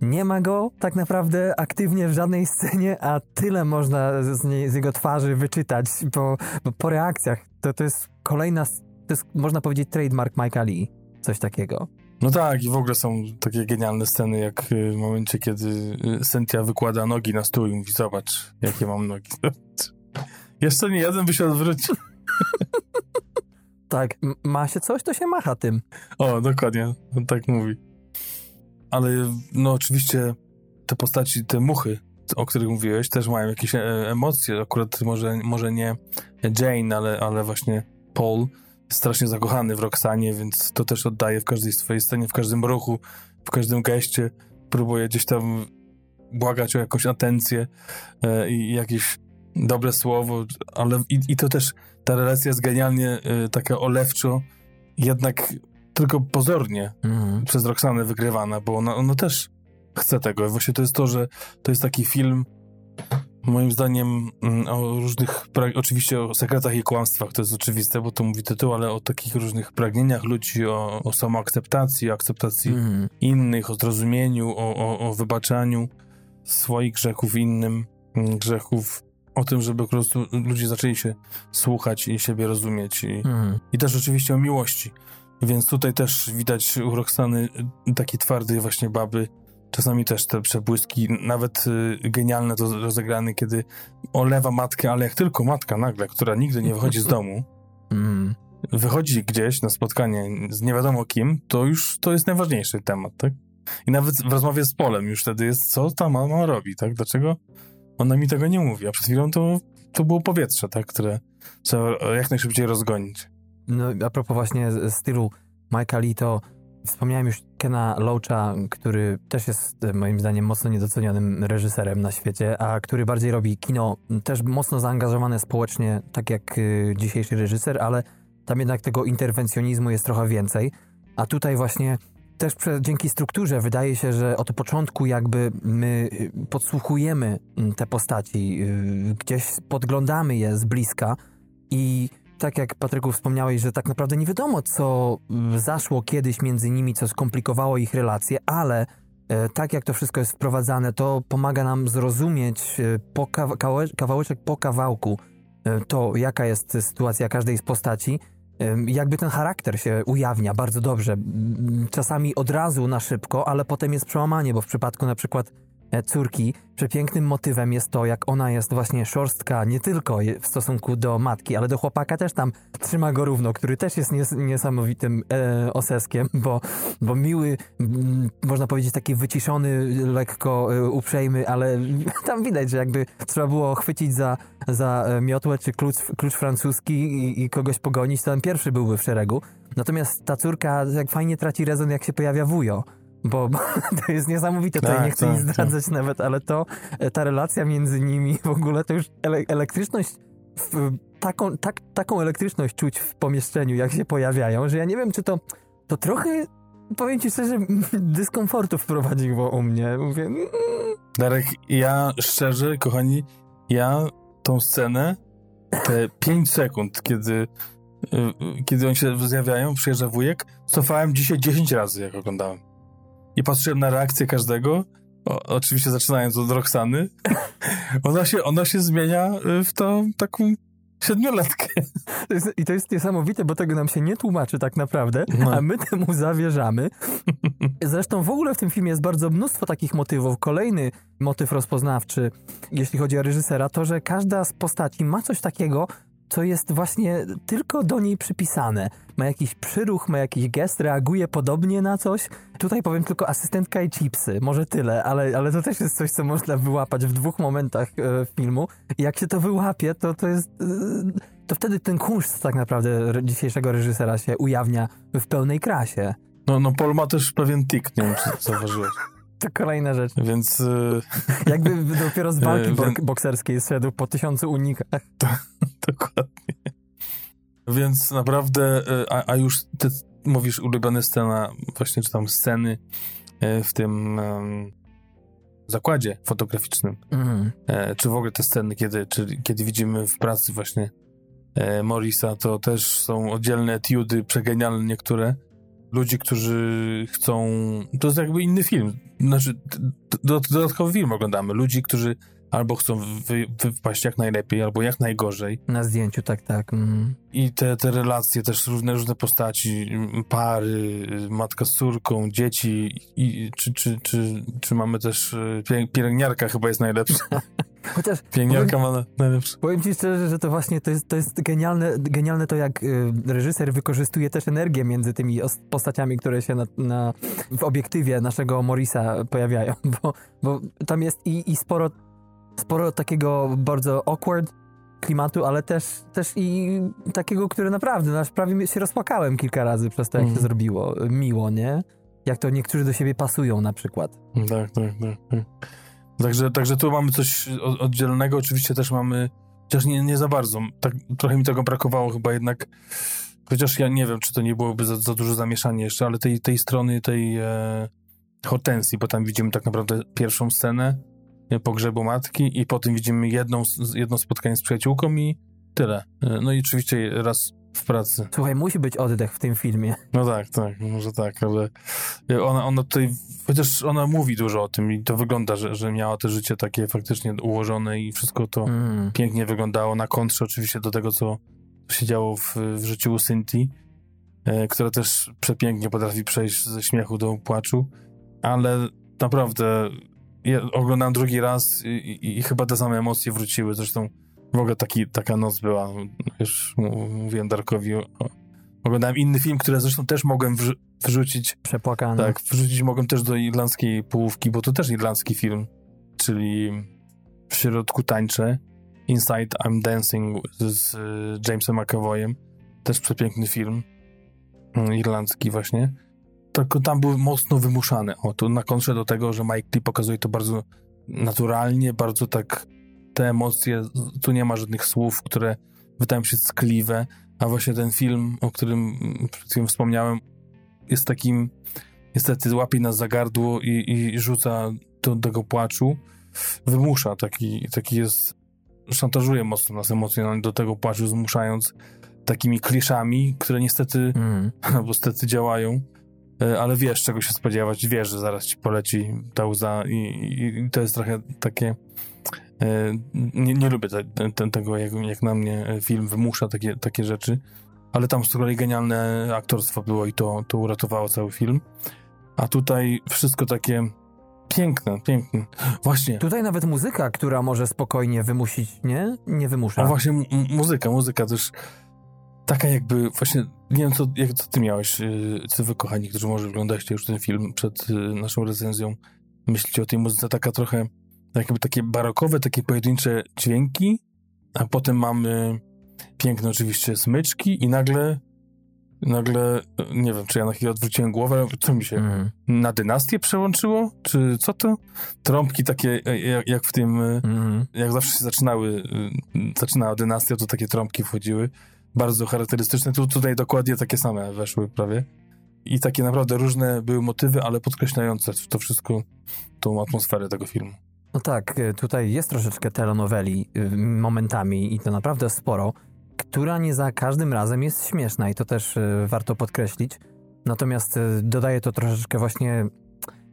nie ma go tak naprawdę aktywnie w żadnej scenie, a tyle można z, nie, z jego twarzy wyczytać po, po reakcjach. To, to jest kolejna, to jest, można powiedzieć, trademark Mike'a Lee. Coś takiego. No tak, i w ogóle są takie genialne sceny, jak y, w momencie, kiedy y, Cynthia wykłada nogi na stół i mówi, zobacz, jakie mam nogi. (laughs) Jeszcze nie jeden by się odwrócił. tak, ma się coś, to się macha tym. O, dokładnie, on tak mówi. Ale no oczywiście te postaci, te muchy, o których mówiłeś, też mają jakieś e, emocje. Akurat może, może nie Jane, ale, ale właśnie Paul strasznie zakochany w Roxanie, więc to też oddaje w każdej swojej scenie, w każdym ruchu, w każdym geście. Próbuje gdzieś tam błagać o jakąś atencję e, i jakieś dobre słowo, ale i, i to też ta relacja jest genialnie y, taka olewczo, jednak tylko pozornie Mhm. przez Roxanę wygrywana, bo ona, ona też chce tego. Właśnie to jest to, że to jest taki film moim zdaniem mm, o różnych, oczywiście o sekretach i kłamstwach, to jest oczywiste, bo to mówi tytuł, ale o takich różnych pragnieniach ludzi, o, o samoakceptacji, o akceptacji Mhm. innych, o zrozumieniu, o, o, o wybaczaniu swoich grzechów innym mm, grzechów, o tym, żeby po prostu ludzie zaczęli się słuchać i siebie rozumieć i, Mhm. i też oczywiście o miłości. Więc tutaj też widać u Roxany y, takie twarde właśnie baby, czasami też te przebłyski, nawet y, genialne to rozegrane, kiedy olewa matkę, ale jak tylko matka nagle, która nigdy nie wychodzi z domu, Mhm. wychodzi gdzieś na spotkanie z nie wiadomo kim, to już to jest najważniejszy temat, tak? I nawet w rozmowie z Polem już wtedy jest, co ta mama robi, tak? Dlaczego ona mi tego nie mówi? A przed chwilą to, to było powietrze, tak? Które trzeba jak najszybciej rozgonić. No, a propos właśnie stylu Mike'a Lee, to wspomniałem już Kena Loacha, który też jest e, moim zdaniem mocno niedocenionym reżyserem na świecie, a który bardziej robi kino też mocno zaangażowane społecznie, tak jak y, dzisiejszy reżyser, ale tam jednak tego interwencjonizmu jest trochę więcej. A tutaj właśnie też prze, dzięki strukturze wydaje się, że od początku jakby my y, podsłuchujemy te postaci, gdzieś podglądamy je z bliska i tak jak Patryku wspomniałeś, że tak naprawdę nie wiadomo, co y, zaszło kiedyś między nimi, co skomplikowało ich relacje, ale e, tak jak to wszystko jest wprowadzane, to pomaga nam zrozumieć e, po kawa- kawałe- kawałeczek po kawałku e, to, jaka jest sytuacja każdej z postaci. Jakby ten charakter się ujawnia bardzo dobrze. Czasami od razu na szybko, ale potem jest przełamanie, bo w przypadku na przykład córki przepięknym motywem jest to, jak ona jest właśnie szorstka nie tylko w stosunku do matki, ale do chłopaka też tam trzyma go równo, który też jest nies niesamowitym e, oseskiem, bo, bo miły, m, można powiedzieć taki wyciszony, lekko e, uprzejmy, ale (laughs) tam widać, że jakby trzeba było chwycić za, za e, miotłę czy klucz, klucz francuski i, i kogoś pogonić, to ten pierwszy byłby w szeregu. Natomiast ta córka jak fajnie traci rezon, jak się pojawia wujo. Bo, bo (laughs) to jest niesamowite, tutaj Tak, nie chcę tak, nic zdradzać nawet, ale to, e, ta relacja między nimi, w ogóle to już ele elektryczność, w, taką, tak, taką elektryczność czuć w pomieszczeniu, jak się pojawiają, że ja nie wiem, czy to, to trochę, powiem ci szczerze, (laughs) dyskomfortu wprowadziło u mnie. Mówię, mm, Darek, ja szczerze, kochani, ja tą scenę, te (laughs) 5 sekund, kiedy, y, kiedy oni się zjawiają, przyjeżdża wujek, cofałem dzisiaj 10 razy, jak oglądałem. I patrzyłem na reakcję każdego, o, oczywiście zaczynając od Roxany. (laughs) Ona się, ona się zmienia y, w tą taką siedmiolatkę. To jest, I to jest niesamowite, bo tego nam się nie tłumaczy tak naprawdę, No. a my temu zawierzamy. (laughs) Zresztą w ogóle w tym filmie jest bardzo mnóstwo takich motywów. Kolejny motyw rozpoznawczy, jeśli chodzi o reżysera, to, że każda z postaci ma coś takiego, co jest właśnie tylko do niej przypisane. Ma jakiś przyruch, ma jakiś gest, reaguje podobnie na coś. Tutaj powiem tylko asystentka i chipsy, może tyle, ale, ale to też jest coś, co można wyłapać w dwóch momentach e, filmu. I jak się to wyłapie, to to jest... E, to wtedy ten kunszt tak naprawdę dzisiejszego reżysera się ujawnia w pełnej krasie. No, no Paul ma też pewien tik, nie wiem, czy zauważyłeś. (laughs) To kolejna rzecz. Więc y, (laughs) Jakby dopiero z walki (laughs) E, bok- bokserskiej zszedł po tysiącu unikach. Dokładnie. Więc naprawdę, e, a, a już ty mówisz ulubione scena, właśnie czy tam sceny e, w tym em, zakładzie fotograficznym, e, czy w ogóle te sceny, kiedy, czy, kiedy widzimy w pracy właśnie e, Morisa, to też są oddzielne etiudy, przegenialne niektóre. Ludzi, którzy chcą... To jest jakby inny film. Znaczy, dodatkowy film oglądamy. Ludzi, którzy albo chcą wy, wypaść jak najlepiej, albo jak najgorzej. Na zdjęciu, tak, tak. Mhm. I te, te relacje, też różne, różne postaci, pary, matka z córką, dzieci, i, czy, czy, czy, czy mamy też pielę- pielęgniarka chyba jest najlepsza. (laughs) Chociaż Pielęgniarka ma na- najlepsze. Powiem ci szczerze, że to właśnie to jest, to jest genialne, genialne to, jak y, reżyser wykorzystuje też energię między tymi os- postaciami, które się na, na, w obiektywie naszego Morisa pojawiają, (laughs) bo, bo tam jest i, i sporo, sporo takiego bardzo awkward klimatu, ale też, też i takiego, który naprawdę, no, aż prawie się rozpłakałem kilka razy przez to, jak Mhm. się zrobiło miło, nie? Jak to niektórzy do siebie pasują na przykład. Tak, tak, tak. tak. Także, także tu mamy coś oddzielnego. Oczywiście też mamy Chociaż nie, nie za bardzo. Tak, trochę mi tego brakowało chyba jednak. Chociaż ja nie wiem, czy to nie byłoby za, za dużo zamieszania jeszcze, ale tej, tej strony, tej e, hortensji, bo tam widzimy tak naprawdę pierwszą scenę pogrzebu matki i potem widzimy jedną, jedno spotkanie z przyjaciółką i tyle. E, no i oczywiście raz w pracy. Słuchaj, musi być oddech w tym filmie. No tak, tak, może tak, ale ona, ona tutaj, chociaż ona mówi dużo o tym i to wygląda, że, że miała to życie takie faktycznie ułożone i wszystko to mm. pięknie wyglądało na kontrze oczywiście do tego, co się działo w, w życiu u Cynthii, e, która też przepięknie potrafi przejść ze śmiechu do płaczu, ale naprawdę ja oglądam drugi raz i, i, i chyba te same emocje wróciły, zresztą w ogóle taki, taka noc była. Już mówiłem Darkowi. Oglądałem inny film, który zresztą też mogłem wrzu wrzucić. Przepłakany. Tak, wrzucić mogłem też do irlandzkiej połówki, bo to też irlandzki film, czyli w środku tańczę. Inside I'm Dancing z Jamesem McAvoyem. Też przepiękny film. Mm, irlandzki właśnie. Tylko tam był mocno wymuszany. O, to na kontrze do tego, że Mike Lee pokazuje to bardzo naturalnie, bardzo tak te emocje, tu nie ma żadnych słów, które wydają się ckliwe, a właśnie ten film, o którym przed chwilą wspomniałem, jest takim, niestety łapie nas za gardło i, i rzuca do tego płaczu, wymusza, taki, taki jest, szantażuje mocno nas emocjonalnie do tego płaczu, zmuszając takimi kliszami, które niestety, mm. (laughs) albo niestety działają, ale wiesz, czego się spodziewać, wiesz, że zaraz ci poleci ta łza i, i, i to jest trochę takie E, nie, nie lubię te, te, tego, jak, jak na mnie film wymusza takie, takie rzeczy, ale tam z kolei genialne aktorstwo było i to, to uratowało cały film. A tutaj wszystko takie piękne, piękne. Właśnie. Tutaj nawet muzyka, która może spokojnie wymusić, nie? Nie wymusza. A właśnie muzyka, muzyka też taka jakby, właśnie, nie wiem, co, jak, co ty miałeś, y, co wy kochani, którzy może oglądaliście już ten film przed y, naszą recenzją, myślicie o tej muzyce, taka trochę jakby takie barokowe, takie pojedyncze dźwięki, a potem mamy piękne oczywiście smyczki i nagle nagle, nie wiem, czy ja na chwilę odwróciłem głowę, co mi się mm. na dynastię przełączyło? Czy co to? Trąbki takie, e, jak, jak w tym, mm. jak zawsze się zaczynały, e, zaczynała dynastia, to takie trąbki wchodziły. Bardzo charakterystyczne. Tu, tutaj dokładnie takie same weszły prawie. I takie naprawdę różne były motywy, ale podkreślające to wszystko, tą atmosferę tego filmu. No tak, y, tutaj jest troszeczkę telenoweli y, momentami i to naprawdę sporo, która nie za każdym razem jest śmieszna i to też y, warto podkreślić. Natomiast dodaje to troszeczkę właśnie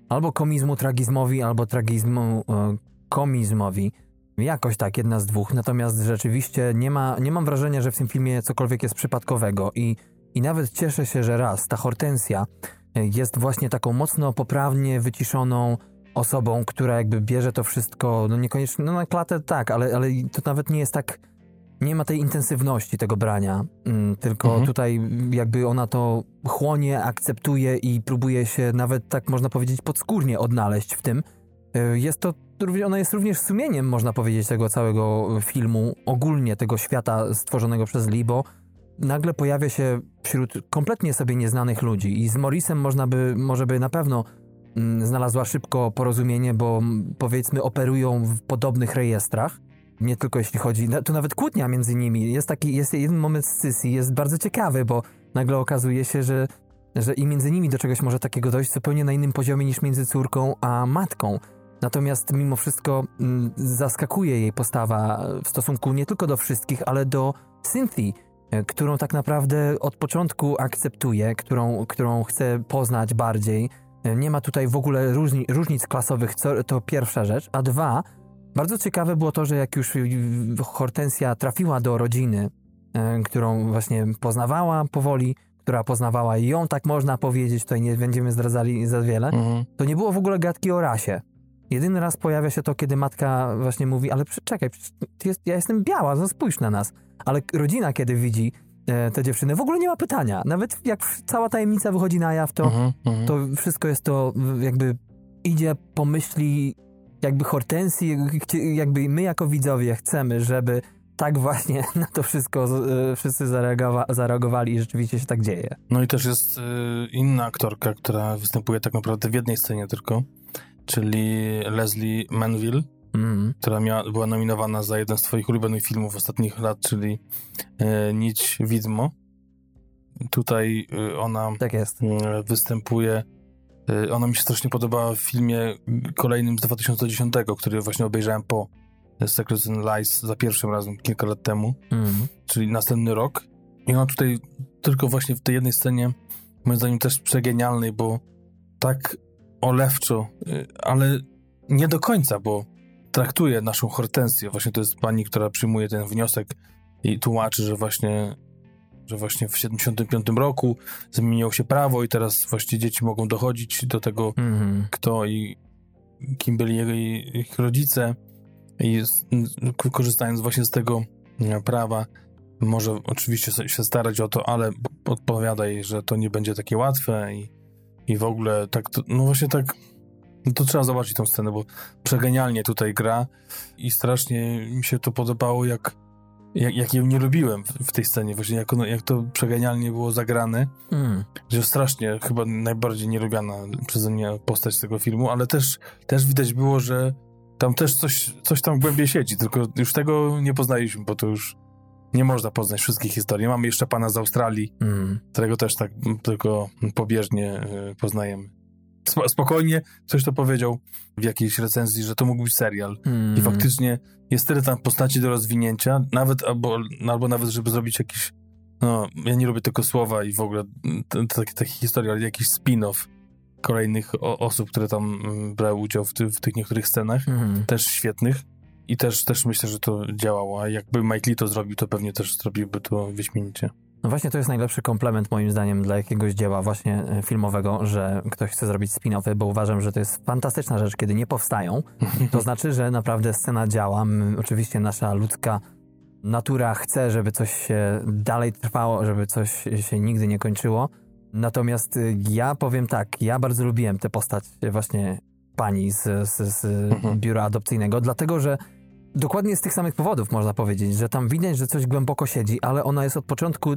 albo komizmu tragizmowi, albo tragizmu komizmowi. Jakoś tak, jedna z dwóch. Natomiast rzeczywiście nie, ma, nie mam wrażenia, że w tym filmie cokolwiek jest przypadkowego i, i nawet cieszę się, że raz ta hortensja jest właśnie taką mocno poprawnie wyciszoną, osobą, która jakby bierze to wszystko, no niekoniecznie, no na klatę tak, ale, ale to nawet nie jest tak, nie ma tej intensywności tego brania, mm, tylko mhm. tutaj jakby ona to chłonie, akceptuje i próbuje się nawet tak można powiedzieć podskórnie odnaleźć w tym. Y, jest to, ona jest również sumieniem, można powiedzieć, tego całego filmu, ogólnie tego świata stworzonego przez Libo. Nagle pojawia się wśród kompletnie sobie nieznanych ludzi i z Morrisem można by, może by na pewno Mm, znalazła szybko porozumienie, bo powiedzmy operują w podobnych rejestrach. Nie tylko jeśli chodzi, tu nawet kłótnia między nimi. Jest taki, jest jeden moment scysji, jest bardzo ciekawy, bo nagle okazuje się, że, że i między nimi do czegoś może takiego dojść zupełnie na innym poziomie niż między córką a matką. Natomiast mimo wszystko mm, zaskakuje jej postawa w stosunku nie tylko do wszystkich, ale do Cynthia, e, którą tak naprawdę od początku akceptuje, którą, którą chce poznać bardziej nie ma tutaj w ogóle różni, różnic klasowych, co, to pierwsza rzecz. A dwa, bardzo ciekawe było to, że jak już Hortensja trafiła do rodziny, e, którą właśnie poznawała powoli, która poznawała ją, tak można powiedzieć, tutaj nie będziemy zdradzali za wiele, mhm. to nie było w ogóle gadki o rasie. Jedyny raz pojawia się to, kiedy matka właśnie mówi, ale czekaj, jest, ja jestem biała, no spójrz na nas. Ale rodzina, kiedy widzi E, te dziewczyny. W ogóle nie ma pytania. Nawet jak cała tajemnica wychodzi na jaw, to, uh-huh, uh-huh. to wszystko jest to jakby idzie po myśli jakby hortensji, jakby my jako widzowie chcemy, żeby tak właśnie (laughs) na to wszystko e, wszyscy zareagowa- zareagowali i rzeczywiście się tak dzieje. No i też jest y, inna aktorka, która występuje tak naprawdę w jednej scenie tylko, czyli Leslie Manville, Mhm. która miała, była nominowana za jeden z twoich ulubionych filmów ostatnich lat, czyli e, Nić Widmo. Tutaj e, ona Tak jest. e, występuje. E, ona mi się strasznie podobała w filmie kolejnym z 2010, który właśnie obejrzałem po Secrets and Lies za pierwszym razem kilka lat temu, Mhm. czyli następny rok. I ona tutaj tylko właśnie w tej jednej scenie, moim zdaniem też przegenialnej, bo tak olewczo, y, ale nie do końca, bo traktuje naszą hortensję. Właśnie to jest pani, która przyjmuje ten wniosek i tłumaczy, że właśnie, że właśnie w 75 roku zmieniło się prawo i teraz właśnie dzieci mogą dochodzić do tego, Mhm. kto i kim byli jego, ich rodzice i korzystając właśnie z tego e, prawa może oczywiście się starać o to, ale odpowiada jej, że to nie będzie takie łatwe i, i w ogóle tak, to, no właśnie tak no to trzeba zobaczyć tą scenę, bo przegenialnie tutaj gra i strasznie mi się to podobało, jak, jak, jak ją nie lubiłem w, w tej scenie, właśnie jak, ono, jak to przegenialnie było zagrane Mhm. że strasznie chyba najbardziej nielubiana przeze mnie postać tego filmu, ale też, też widać było, że tam też coś, coś tam głębiej siedzi, tylko już tego nie poznaliśmy, bo to już nie można poznać wszystkich historii. Mamy jeszcze pana z Australii, Mhm. którego też tak tylko pobieżnie y, poznajemy. Sp- spokojnie ktoś to powiedział w jakiejś recenzji, że to mógł być serial. I Mhm. faktycznie jest tyle tam postaci do rozwinięcia, nawet albo, albo nawet, żeby zrobić jakiś. No, ja nie lubię tego słowa i w ogóle t- t- takie, takie historie, ale jakiś spin-off kolejnych o, osób, które tam mm, brały udział w, ty, w tych niektórych scenach, Mhm. też świetnych. I też, też myślę, że to działało. A jakby Mike Lee to zrobił, to pewnie też zrobiłby to wyśmienicie. No właśnie to jest najlepszy komplement moim zdaniem dla jakiegoś dzieła właśnie e, filmowego, że ktoś chce zrobić spin-offy, bo uważam, że to jest fantastyczna rzecz, kiedy nie powstają. (laughs) To znaczy, że naprawdę scena działa. My, oczywiście nasza ludzka natura chce, żeby coś się dalej trwało, żeby coś się nigdy nie kończyło. Natomiast y, ja powiem tak, ja bardzo lubiłem tę postać właśnie pani z, z, z Mhm. biura adopcyjnego, dlatego że dokładnie z tych samych powodów można powiedzieć, że tam widać, że coś głęboko siedzi, ale ona jest od początku.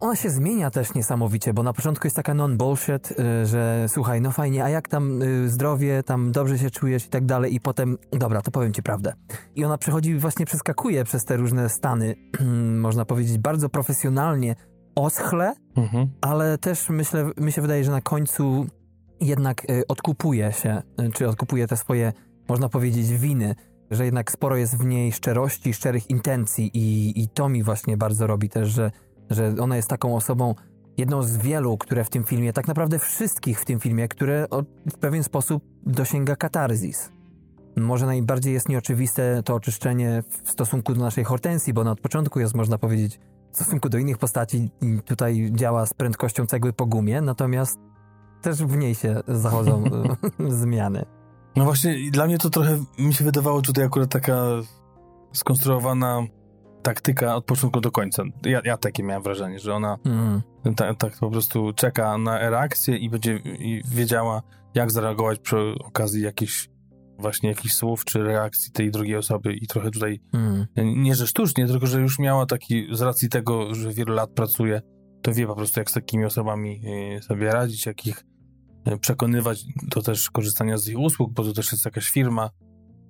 Ona się zmienia też niesamowicie, bo na początku jest taka non-bullshit, y, że słuchaj, no fajnie, a jak tam y, zdrowie, tam dobrze się czujesz i tak dalej, i potem, dobra, to powiem ci prawdę. I ona przechodzi, właśnie przeskakuje przez te różne stany, (clears throat) można powiedzieć, bardzo profesjonalnie, oschle, Mhm. ale też myślę, mi się wydaje, że na końcu jednak y, odkupuje się, czy odkupuje te swoje, można powiedzieć, winy, że jednak sporo jest w niej szczerości, szczerych intencji i, i to mi właśnie bardzo robi też, że, że ona jest taką osobą, jedną z wielu, które w tym filmie, tak naprawdę wszystkich w tym filmie, które w pewien sposób dosięga katarzis. Może najbardziej jest nieoczywiste to oczyszczenie w stosunku do naszej hortensji, bo ona od początku jest, można powiedzieć, w stosunku do innych postaci tutaj działa z prędkością cegły po gumie, natomiast też w niej się zachodzą (laughs) zmiany. No właśnie, dla mnie to trochę mi się wydawało tutaj akurat taka skonstruowana taktyka od początku do końca. Ja, ja takie miałem wrażenie, że ona Mm. tak, tak po prostu czeka na reakcję i będzie i wiedziała, jak zareagować przy okazji jakichś właśnie jakichś słów czy reakcji tej drugiej osoby i trochę tutaj Mm. nie, że sztucznie, tylko że już miała taki, z racji tego, że wiele lat pracuje, to wie po prostu, jak z takimi osobami e, sobie radzić, jak ich e, przekonywać do też korzystania z ich usług, bo to też jest jakaś firma,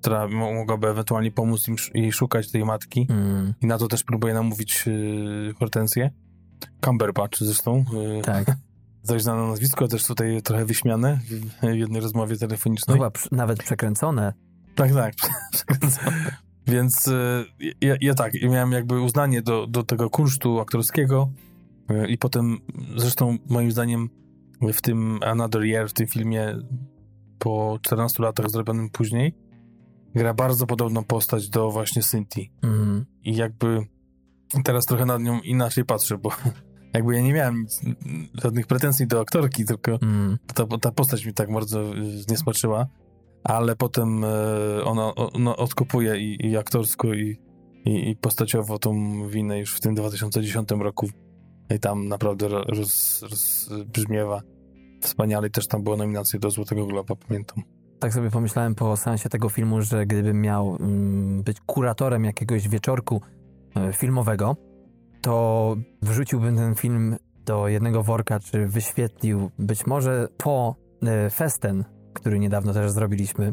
która mo- mogłaby ewentualnie pomóc im jej szukać tej matki Mm. i na to też próbuje namówić e, Hortensję. Cumberbatch zresztą. e, Tak. (laughs) Dość znane nazwisko, też tutaj trochę wyśmiane w, jednej rozmowie telefonicznej. Chyba przy, nawet przekręcone. Tak, tak. (laughs) Więc y, ja, ja tak, miałem jakby uznanie do, do tego kunsztu aktorskiego y, i potem zresztą moim zdaniem w tym Another Year, w tym filmie po 14 latach zrobionym później gra bardzo podobną postać do właśnie Cynthia. Mm. I jakby teraz trochę na nią inaczej patrzę, bo (laughs) jakby ja nie miałem nic, żadnych pretensji do aktorki, tylko Mm. ta, ta postać mi tak bardzo y, zniesmaczyła, ale potem y, ona, ona odkupuje i, i aktorsko, i, i, i postaciowo tą winę już w tym 2010 roku i tam naprawdę ro- roz, rozbrzmiewa wspaniale. I też tam była nominacja do Złotego Globa, pamiętam. Tak sobie pomyślałem po seansie tego filmu, że gdybym miał mm, być kuratorem jakiegoś wieczorku e, filmowego, to wrzuciłbym ten film do jednego worka, czy wyświetlił być może po e, festen, który niedawno też zrobiliśmy,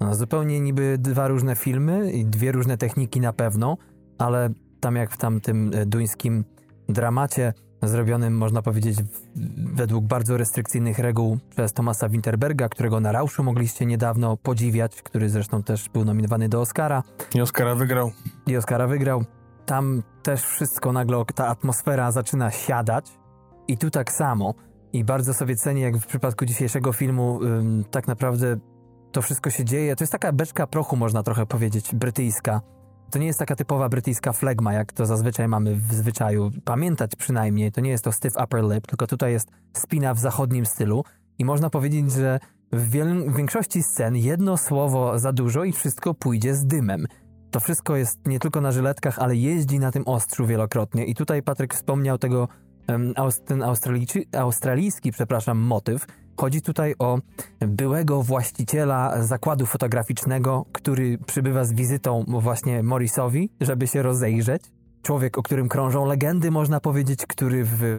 No, zupełnie niby dwa różne filmy i dwie różne techniki na pewno, ale tam jak w tamtym e, duńskim dramacie zrobionym, można powiedzieć, według bardzo restrykcyjnych reguł przez Tomasa Winterberga, którego na Rauszu mogliście niedawno podziwiać, który zresztą też był nominowany do Oscara. I Oscara wygrał. I Oscara wygrał. Tam też wszystko nagle, ta atmosfera zaczyna siadać i tu tak samo. I bardzo sobie cenię, jak w przypadku dzisiejszego filmu, ym, tak naprawdę to wszystko się dzieje. To jest taka beczka prochu, można trochę powiedzieć, brytyjska to nie jest taka typowa brytyjska flegma, jak to zazwyczaj mamy w zwyczaju. Pamiętać przynajmniej, to nie jest to stiff upper lip, tylko tutaj jest spina w zachodnim stylu i można powiedzieć, że w, w większości scen jedno słowo za dużo i wszystko pójdzie z dymem. To wszystko jest nie tylko na żyletkach, ale jeździ na tym ostrzu wielokrotnie. I tutaj Patryk wspomniał tego, um, ten australijski, przepraszam, motyw, Chodzi tutaj o byłego właściciela zakładu fotograficznego, który przybywa z wizytą właśnie Morrisowi, żeby się rozejrzeć. Człowiek, o którym krążą legendy, można powiedzieć, który w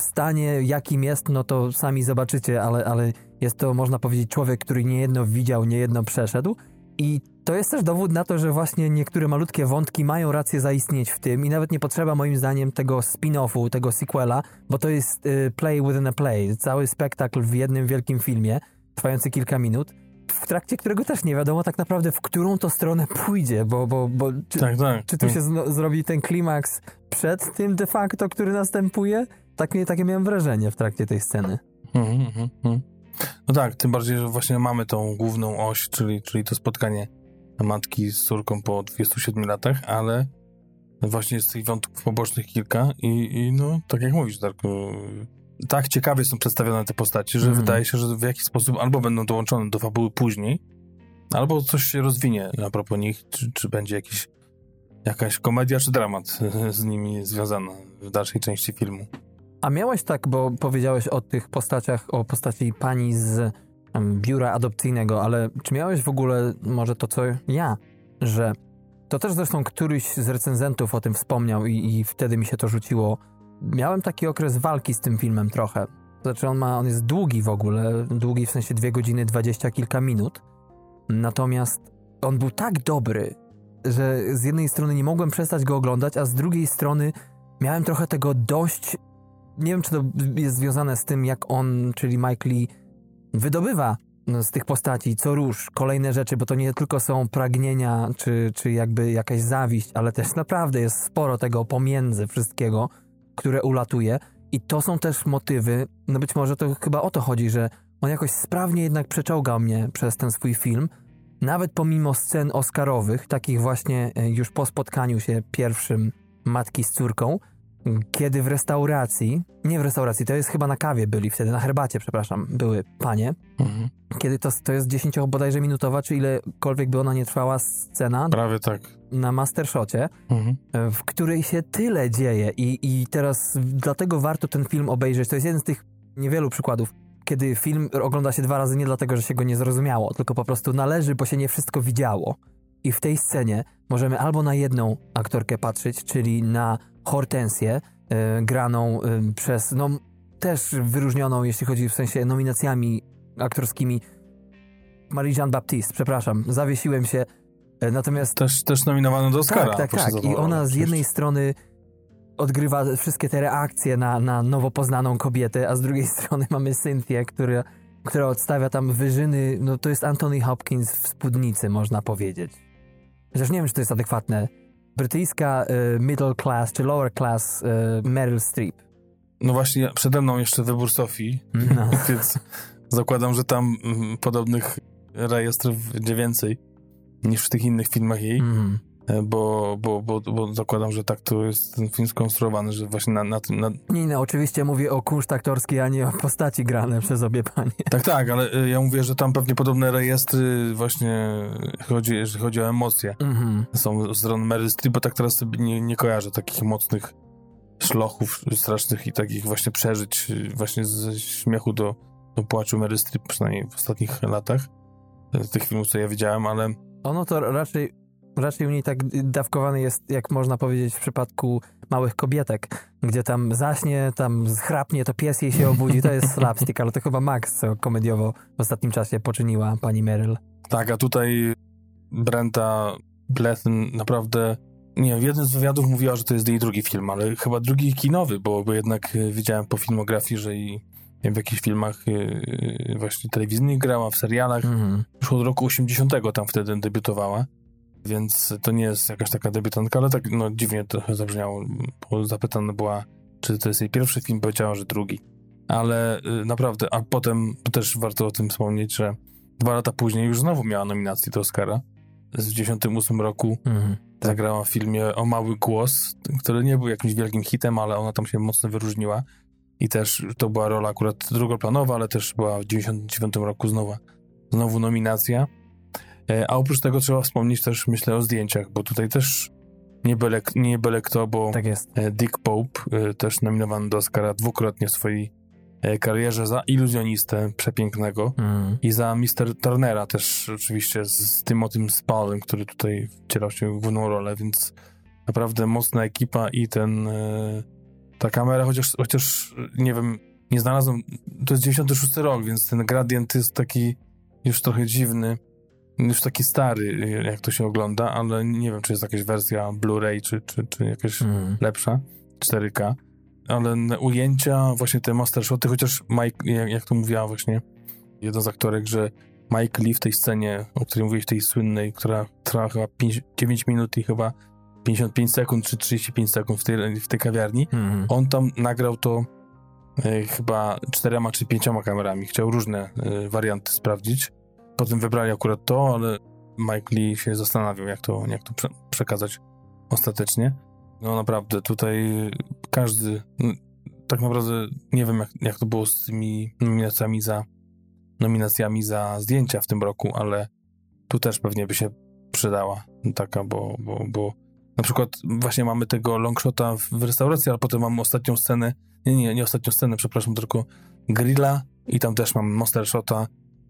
stanie, jakim jest, no to sami zobaczycie, ale, ale jest to, można powiedzieć, człowiek, który niejedno widział, niejedno przeszedł. I to jest też dowód na to, że właśnie niektóre malutkie wątki mają rację zaistnieć w tym i nawet nie potrzeba moim zdaniem tego spin-offu, tego sequela, bo to jest y, play within a play, cały spektakl w jednym wielkim filmie, trwający kilka minut, w trakcie którego też nie wiadomo tak naprawdę, w którą to stronę pójdzie, bo, bo, bo czy, tak, tak. czy tu się zrobi ten klimaks przed tym de facto, który następuje? Tak, takie miałem wrażenie w trakcie tej sceny. Mm -hmm, No tak, tym bardziej, że właśnie mamy tą główną oś, czyli, czyli to spotkanie matki z córką po 27 latach, ale właśnie jest tych wątków pobocznych kilka i, i no, tak jak mówisz, Darku, tak ciekawie są przedstawione te postacie, że mm. wydaje się, że w jakiś sposób albo będą dołączone do fabuły później, albo coś się rozwinie a propos nich, czy, czy będzie jakiś, jakaś komedia czy dramat (laughs) z nimi związana w dalszej części filmu. A miałeś tak, bo powiedziałeś o tych postaciach, o postaci pani z biura adopcyjnego, ale czy miałeś w ogóle może to, co ja, że to też zresztą któryś z recenzentów o tym wspomniał i, i wtedy mi się to rzuciło. Miałem taki okres walki z tym filmem trochę. Znaczy on ma, on jest długi w ogóle, długi w sensie dwie godziny, dwadzieścia kilka minut. Natomiast on był tak dobry, że z jednej strony nie mogłem przestać go oglądać, a z drugiej strony miałem trochę tego dość. Nie wiem, czy to jest związane z tym, jak on, czyli Mike Lee, wydobywa no, z tych postaci co róż kolejne rzeczy, bo to nie tylko są pragnienia, czy, czy jakby jakaś zawiść, ale też naprawdę jest sporo tego pomiędzy wszystkiego, które ulatuje. I to są też motywy, no być może to chyba o to chodzi, że on jakoś sprawnie jednak przeczołgał mnie przez ten swój film, nawet pomimo scen oscarowych, takich właśnie e, już po spotkaniu się pierwszym matki z córką, kiedy w restauracji, nie w restauracji, to jest chyba na kawie byli wtedy, na herbacie, przepraszam, były panie. Mhm. Kiedy to, to jest 10 bodajże minutowa, czy ilekolwiek by ona nie trwała scena. Prawie tak. Na mastershocie, mhm. w której się tyle dzieje i, i teraz dlatego warto ten film obejrzeć. To jest jeden z tych niewielu przykładów, kiedy film ogląda się dwa razy nie dlatego, że się go nie zrozumiało, tylko po prostu należy, bo się nie wszystko widziało. I w tej scenie możemy albo na jedną aktorkę patrzeć, czyli na Hortensję, y, graną y, przez, no też wyróżnioną, jeśli chodzi w sensie nominacjami aktorskimi, Marie-Jeanne Baptiste, przepraszam, zawiesiłem się, y, natomiast... Też, też nominowaną do Oscara. Tak, tak, tak. I ona z jednej strony odgrywa wszystkie te reakcje na, na nowo poznaną kobietę, a z drugiej (laughs) strony mamy Cynthię, która, która odstawia tam wyżyny, no to jest Anthony Hopkins w spódnicy, można powiedzieć. Chociaż nie wiem, czy to jest adekwatne brytyjska y, middle class czy lower class y, Meryl Streep. No właśnie, przede mną jeszcze wybór Sofii, no. (laughs) więc zakładam, że tam mm, podobnych rejestrów będzie więcej niż w tych innych filmach jej. Mm. E, bo, bo, bo, bo zakładam, że tak to jest ten film skonstruowany, że właśnie na, na tym... Na... Nie, no, oczywiście mówię o kunszt aktorski, a nie o postaci grane przez obie panie. Tak, tak, ale e, ja mówię, że tam pewnie podobne rejestry właśnie chodzi, jeżeli chodzi o emocje. Mm-hmm. Są z strony Meryl Streep, bo tak teraz sobie nie, nie kojarzę takich mocnych szlochów strasznych i takich właśnie przeżyć właśnie ze śmiechu do, do płaczu Meryl Streep, przynajmniej w ostatnich latach. Z tych filmów, co ja widziałem, ale... Ono to raczej raczej u niej tak dawkowany jest, jak można powiedzieć w przypadku małych kobietek, gdzie tam zaśnie, tam chrapnie, to pies jej się (laughs) obudzi, to jest slapstick, ale to chyba Max, co komediowo w ostatnim czasie poczyniła pani Meryl. Tak, a tutaj Brenta Blethyn naprawdę, nie wiem, w jednym z wywiadów mówiła, że to jest jej drugi film, ale chyba drugi kinowy, bo, bo jednak e, widziałem po filmografii, że i w jakichś filmach yy, właśnie telewizyjnych grała, w serialach. Mhm. Już od roku 80 tam wtedy debiutowała, więc to nie jest jakaś taka debiutantka, ale tak no dziwnie trochę zabrzmiało, bo zapytana była, czy to jest jej pierwszy film, powiedziała, że drugi. Ale yy, naprawdę, a potem też warto o tym wspomnieć, że dwa lata później już znowu miała nominację do Oscara. W 98 roku mhm. zagrała w filmie O Mały Głos, który nie był jakimś wielkim hitem, ale ona tam się mocno wyróżniła. I też to była rola akurat drugoplanowa, ale też była w 99 roku znowu, znowu nominacja. E, a oprócz tego trzeba wspomnieć też, myślę, o zdjęciach, bo tutaj też nie byle, nie byle kto, bo tak e, Dick Pope, e, też nominowany do Oscara dwukrotnie w swojej karierze za iluzjonistę przepięknego mm. i za Mr. Turnera też oczywiście z, tym o tym Spalem, który tutaj wcielał się w główną rolę, więc naprawdę mocna ekipa i ten ta kamera, chociaż, chociaż nie wiem, nie znalazłem, to jest 96 rok, więc ten gradient jest taki już trochę dziwny, już taki stary, jak to się ogląda, ale nie wiem, czy jest jakaś wersja Blu-ray, czy, czy, czy jakaś mm. lepsza, 4K, ale ujęcia, właśnie te master shoty, chociaż Mike, jak, jak to mówiła właśnie jedna z aktorek, że Mike Lee w tej scenie, o której mówiłeś, tej słynnej, która trwa chyba 5, 9 minut i chyba 55 sekund czy 35 sekund w tej, w tej kawiarni. Mm. On tam nagrał to e, chyba czterema czy pięcioma kamerami. Chciał różne e, warianty sprawdzić. Potem wybrali akurat to, ale Mike Lee się zastanawiał, jak to, jak to prze przekazać ostatecznie. No naprawdę, tutaj każdy, no, tak naprawdę nie wiem, jak, jak to było z tymi nominacjami za nominacjami za zdjęcia w tym roku, ale tu też pewnie by się przydała taka, bo, bo, bo na przykład właśnie mamy tego longshota w restauracji, ale potem mamy ostatnią scenę, nie, nie, nie ostatnią scenę, przepraszam, tylko grilla i tam też mam monster shota,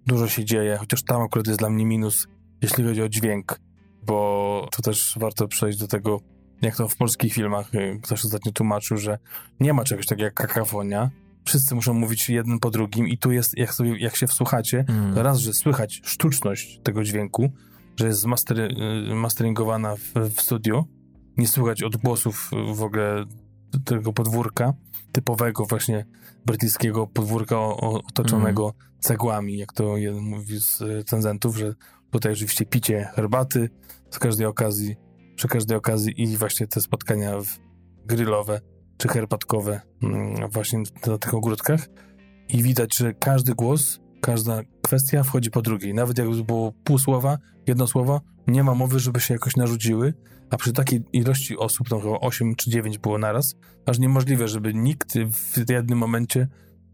dużo się dzieje, chociaż tam akurat jest dla mnie minus, jeśli chodzi o dźwięk, bo to też warto przejść do tego, jak to w polskich filmach y, ktoś ostatnio tłumaczył, że nie ma czegoś takiego jak kakafonia, wszyscy muszą mówić jeden po drugim i tu jest, jak, sobie, jak się wsłuchacie, mm. raz, że słychać sztuczność tego dźwięku, że jest master, y, masteringowana w, w studiu, nie słychać odgłosów w ogóle tego podwórka, typowego właśnie brytyjskiego podwórka otoczonego mm. cegłami, jak to jeden mówi z cenzentów, że tutaj oczywiście picie herbaty z każdej okazji, przy każdej okazji i właśnie te spotkania grillowe czy herbatkowe mm, właśnie na tych ogródkach i widać, że każdy głos, każda kwestia wchodzi po drugiej. Nawet jakby było pół słowa, jedno słowo, nie ma mowy, żeby się jakoś narzuciły, a przy takiej ilości osób, tam chyba 8 czy 9 było naraz, aż niemożliwe, żeby nikt w jednym momencie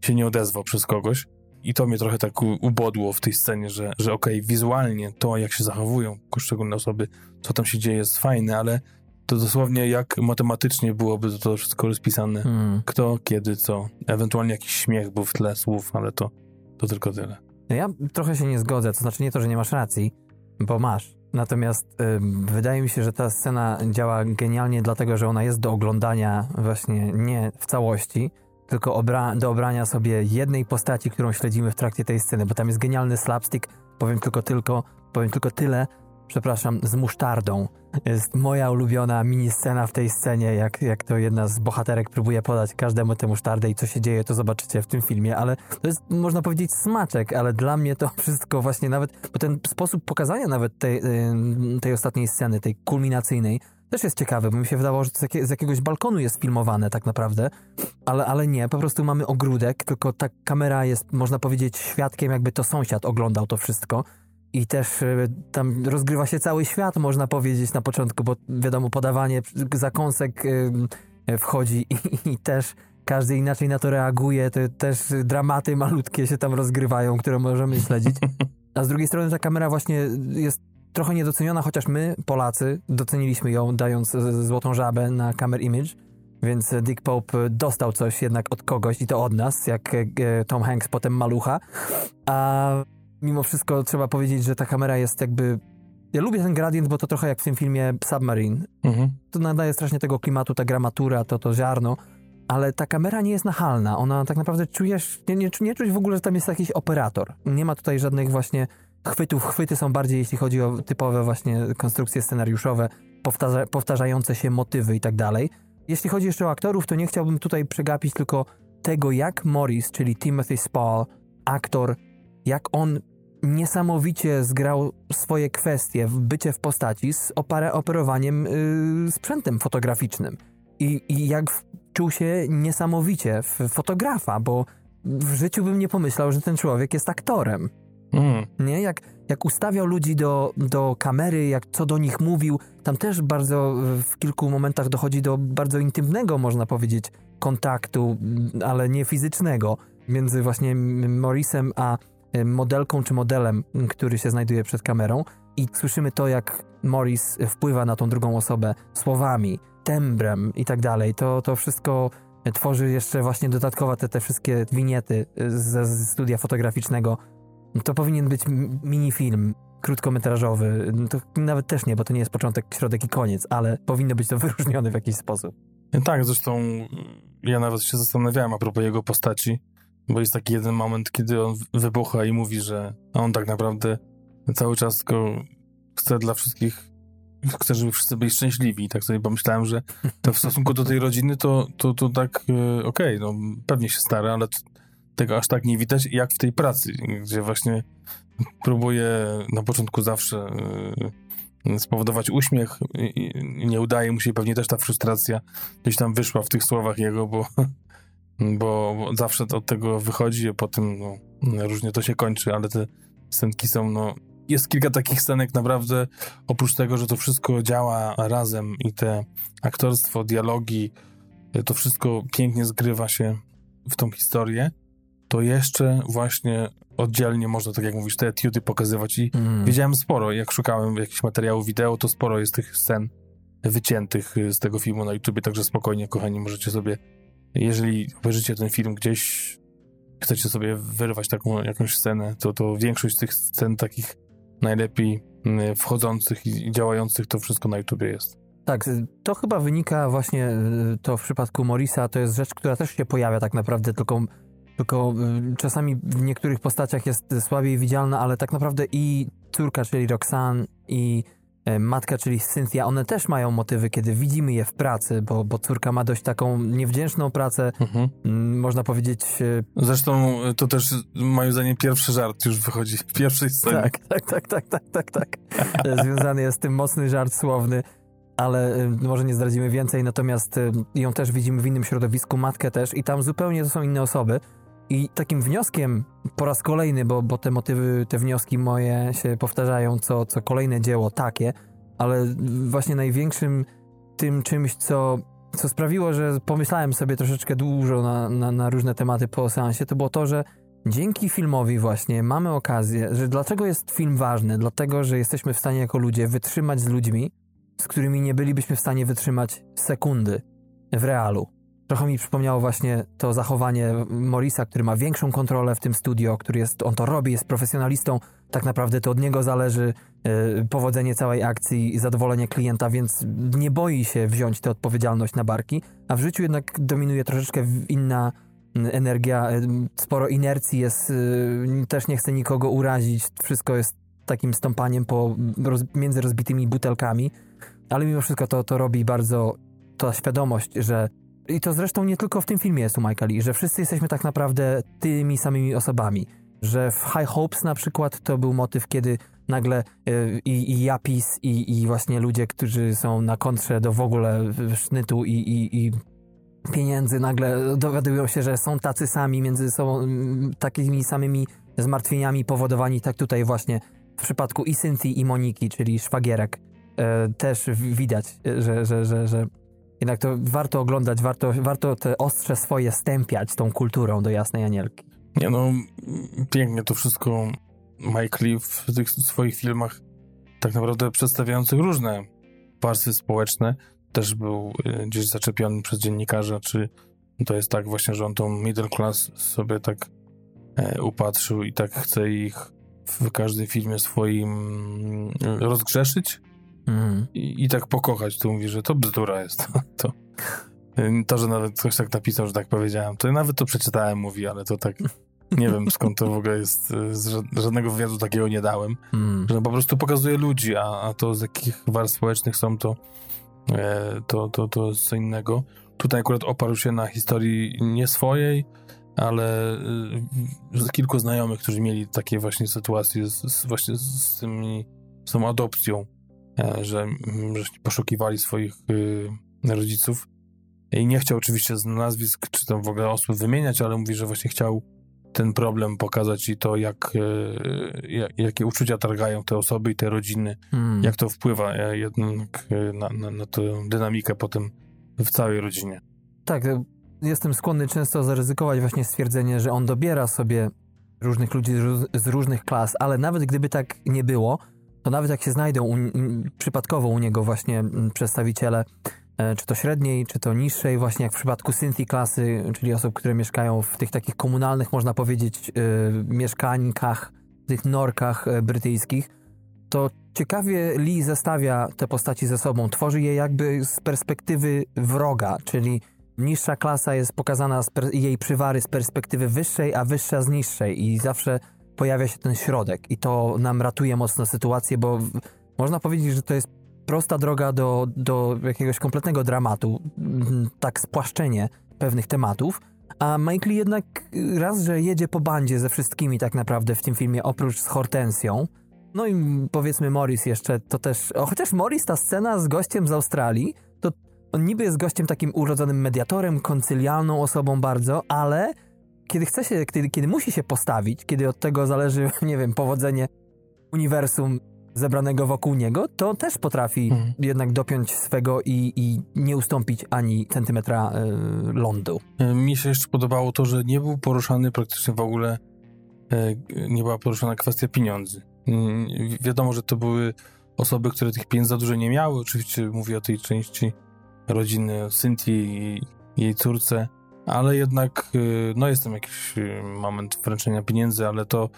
się nie odezwał przez kogoś. I to mnie trochę tak ubodło w tej scenie, że, że okej, okay, wizualnie to, jak się zachowują poszczególne osoby, co tam się dzieje, jest fajne, ale to dosłownie jak matematycznie byłoby to wszystko rozpisane. Mm. Kto, kiedy, co. Ewentualnie jakiś śmiech był w tle słów, ale to, to tylko tyle. No ja trochę się nie zgodzę, to znaczy nie to, że nie masz racji, bo masz. Natomiast y, wydaje mi się, że ta scena działa genialnie, dlatego że ona jest do oglądania właśnie nie w całości, tylko obra do obrania sobie jednej postaci, którą śledzimy w trakcie tej sceny, bo tam jest genialny slapstick, powiem tylko, tylko, powiem tylko tyle, przepraszam, z musztardą. Jest moja ulubiona mini scena w tej scenie, jak, jak to jedna z bohaterek próbuje podać każdemu tę musztardę i co się dzieje, to zobaczycie w tym filmie, ale to jest, można powiedzieć, smaczek, ale dla mnie to (laughs) wszystko właśnie nawet, bo ten sposób pokazania nawet tej, tej ostatniej sceny, tej kulminacyjnej, też jest ciekawy, bo mi się wydawało, że to z, jakiegoś balkonu jest filmowane tak naprawdę, ale, ale nie, po prostu mamy ogródek, tylko ta kamera jest, można powiedzieć, świadkiem, jakby to sąsiad oglądał to wszystko i też e, tam rozgrywa się cały świat, można powiedzieć na początku, bo wiadomo, podawanie zakąsek e, wchodzi i, i też każdy inaczej na to reaguje, to też dramaty malutkie się tam rozgrywają, które możemy śledzić. (laughs) A z drugiej strony ta kamera właśnie jest trochę niedoceniona, chociaż my, Polacy, doceniliśmy ją, dając złotą żabę na Camera Image, więc Dick Pope dostał coś jednak od kogoś i to od nas, jak e, Tom Hanks potem Malucha. A mimo wszystko trzeba powiedzieć, że ta kamera jest jakby Ja lubię ten gradient, bo to trochę jak w tym filmie Submarine. Mhm. To nadaje strasznie tego klimatu, ta gramatura, to, to ziarno, ale ta kamera nie jest nachalna. Ona tak naprawdę czujesz, nie, nie, nie czuć w ogóle, że tam jest jakiś operator. Nie ma tutaj żadnych właśnie chwytów. Chwyty są bardziej, jeśli chodzi o typowe właśnie konstrukcje scenariuszowe, powtarza, powtarzające się motywy i tak dalej. Jeśli chodzi jeszcze o aktorów, to nie chciałbym tutaj przegapić tylko tego, jak Morris, czyli Timothy Spall, aktor, jak on niesamowicie zgrał swoje kwestie w bycie w postaci z opera, operowaniem yy, sprzętem fotograficznym. I, I jak czuł się niesamowicie w fotografa, bo w życiu bym nie pomyślał, że ten człowiek jest aktorem. Mhm. Nie? Jak, jak ustawiał ludzi do, do kamery, jak co do nich mówił, tam też bardzo w kilku momentach dochodzi do bardzo intymnego, można powiedzieć, kontaktu, ale nie fizycznego, między właśnie Morrisem a modelką czy modelem, który się znajduje przed kamerą. I słyszymy to, jak Morris wpływa na tą drugą osobę słowami, tembrem i tak dalej. To, to wszystko tworzy jeszcze właśnie dodatkowo te, te wszystkie winiety ze, ze studia fotograficznego. To powinien być minifilm krótkometrażowy. To nawet też nie, bo to nie jest początek, środek i koniec, ale powinno być to (laughs) wyróżnione w jakiś sposób. Tak, zresztą ja nawet się zastanawiałem a propos jego postaci, bo jest taki jeden moment, kiedy on wybucha i mówi, że on tak naprawdę cały czas tylko chce dla wszystkich, chce, żeby wszyscy byli szczęśliwi. Tak sobie pomyślałem, że to w stosunku do tej rodziny to, to, to tak e, okej, no pewnie się stara, ale tego aż tak nie widać jak w tej pracy, gdzie właśnie próbuje na początku zawsze e, spowodować uśmiech nie udaje mu się pewnie też ta frustracja gdzieś tam wyszła w tych słowach jego, bo, bo zawsze to od tego wychodzi, a potem no, różnie to się kończy, ale te scenki są, no, jest kilka takich scenek naprawdę, oprócz tego, że to wszystko działa razem i te aktorstwo, dialogi, to wszystko pięknie zgrywa się w tą historię, to jeszcze właśnie oddzielnie można, tak jak mówisz, te etiudy pokazywać i Mm. Widziałem sporo, jak szukałem jakichś materiałów wideo, to sporo jest tych scen wyciętych z tego filmu na YouTubie, także spokojnie, kochani, możecie sobie, jeżeli obejrzycie ten film gdzieś, chcecie sobie wyrwać taką jakąś scenę, to, to większość tych scen takich najlepiej mm, wchodzących i działających, to wszystko na YouTubie jest. Tak, y, to chyba wynika właśnie, y, to w przypadku Morisa, to jest rzecz, która też się pojawia tak naprawdę, tylko, tylko y, czasami w niektórych postaciach jest słabiej widzialna, ale tak naprawdę i córka, czyli Roxanne i matka, czyli Cynthia, one też mają motywy, kiedy widzimy je w pracy, bo, bo córka ma dość taką niewdzięczną pracę, mm, można powiedzieć... e, Zresztą y, to też moim zdaniem pierwszy żart już wychodzi w pierwszej scenie. Tak, tak, tak, tak, tak, tak, tak. E, Związany jest z tym mocny żart słowny, ale może nie zdradzimy więcej, natomiast ją też widzimy w innym środowisku, matkę też i tam zupełnie to są inne osoby. I takim wnioskiem po raz kolejny, bo, bo te motywy, te wnioski moje się powtarzają co, co kolejne dzieło takie, ale właśnie największym tym czymś, co, co sprawiło, że pomyślałem sobie troszeczkę dużo na, na, na różne tematy po seansie, to było to, że dzięki filmowi właśnie mamy okazję, że dlaczego jest film ważny? Dlatego, że jesteśmy w stanie jako ludzie wytrzymać z ludźmi, z którymi nie bylibyśmy w stanie wytrzymać sekundy w realu. Trochę mi przypomniało właśnie to zachowanie Morisa, który ma większą kontrolę w tym studio, który jest, on to robi, jest profesjonalistą, tak naprawdę to od niego zależy e, powodzenie całej akcji i zadowolenie klienta, więc nie boi się wziąć tę odpowiedzialność na barki, a w życiu jednak dominuje troszeczkę inna m, energia, e, sporo inercji jest, e, też nie chce nikogo urazić, wszystko jest takim stąpaniem po, roz, między rozbitymi butelkami, ale mimo wszystko to, to robi bardzo ta świadomość, że i to zresztą nie tylko w tym filmie jest u Michaeli, że wszyscy jesteśmy tak naprawdę tymi samymi osobami. Że w High Hopes na przykład to był motyw, kiedy nagle y, i, i Japis, i, i właśnie ludzie, którzy są na kontrze do w ogóle sznytu i, i, i pieniędzy, nagle dowiadują się, że są tacy sami między sobą, takimi samymi zmartwieniami powodowani, tak tutaj właśnie w przypadku i Cynthii i Moniki, czyli szwagierek, e, też widać, e, że, że, że, że jednak to warto oglądać, warto, warto te ostrze swoje stępiać tą kulturą do Jasnej Anielki. Nie no, pięknie to wszystko Mike Lee w tych swoich filmach tak naprawdę przedstawiających różne warstwy społeczne też był y, gdzieś zaczepiony przez dziennikarza, czy to jest tak właśnie, że on tą middle class sobie tak e, upatrzył i tak chce ich w każdym filmie swoim mm, rozgrzeszyć Mm. i, i tak pokochać. Tu mówi, że to bzdura jest. (laughs) To, to, że nawet ktoś tak napisał, że tak powiedziałem, to nawet to przeczytałem, mówi, ale to tak nie wiem skąd to w ogóle jest. z ża- Żadnego wywiadu takiego nie dałem. Mm. Że po prostu pokazuje ludzi, a, a to z jakich warstw społecznych są, to, e, to, to, to jest co innego. Tutaj akurat oparł się na historii nie swojej, ale z kilku znajomych, którzy mieli takie właśnie sytuacje z, z, właśnie z, tymi, z tą adopcją, e, że, mm, że poszukiwali swoich y, rodziców. I nie chciał oczywiście z nazwisk czy tam w ogóle osób wymieniać, ale mówi, że właśnie chciał ten problem pokazać i to, jak, e, jak, jakie uczucia targają te osoby i te rodziny, Mm. jak to wpływa e, jednak e, na, na, na tę dynamikę potem w całej rodzinie. Tak, e, jestem skłonny często zaryzykować właśnie stwierdzenie, że on dobiera sobie różnych ludzi z różnych klas, ale nawet gdyby tak nie było, to nawet jak się znajdą u, przypadkowo u niego właśnie przedstawiciele, e, czy to średniej, czy to niższej, właśnie jak w przypadku Synthi klasy, czyli osób, które mieszkają w tych takich komunalnych, można powiedzieć, e, mieszkańkach, tych norkach e, brytyjskich, to ciekawie Lee zestawia te postaci ze sobą, tworzy je jakby z perspektywy wroga, czyli niższa klasa jest pokazana, jej przywary z perspektywy wyższej, a wyższa z niższej. I zawsze pojawia się ten środek i to nam ratuje mocno sytuację, bo w- można powiedzieć, że to jest prosta droga do, do jakiegoś kompletnego dramatu, tak spłaszczenie pewnych tematów, a Lee jednak raz, że jedzie po bandzie ze wszystkimi tak naprawdę w tym filmie, oprócz z Hortensją, no i powiedzmy Morris jeszcze, to też, o, chociaż Morris, ta scena z gościem z Australii, to on niby jest gościem takim urodzonym mediatorem, koncylialną osobą bardzo, ale kiedy chce się, kiedy, kiedy musi się postawić, kiedy od tego zależy, (laughs) nie wiem, powodzenie uniwersum zebranego wokół niego, to też potrafi Mhm. jednak dopiąć swego i, i nie ustąpić ani centymetra y, lądu. E, Mi się jeszcze podobało to, że nie był poruszany praktycznie w ogóle, e, nie była poruszana kwestia pieniędzy. Wi- Wiadomo, że to były osoby, które tych pieniędzy za dużo nie miały. Oczywiście mówię o tej części rodziny Cynthia i jej córce, ale jednak e, no jest tam jakiś e, moment wręczenia pieniędzy, ale to,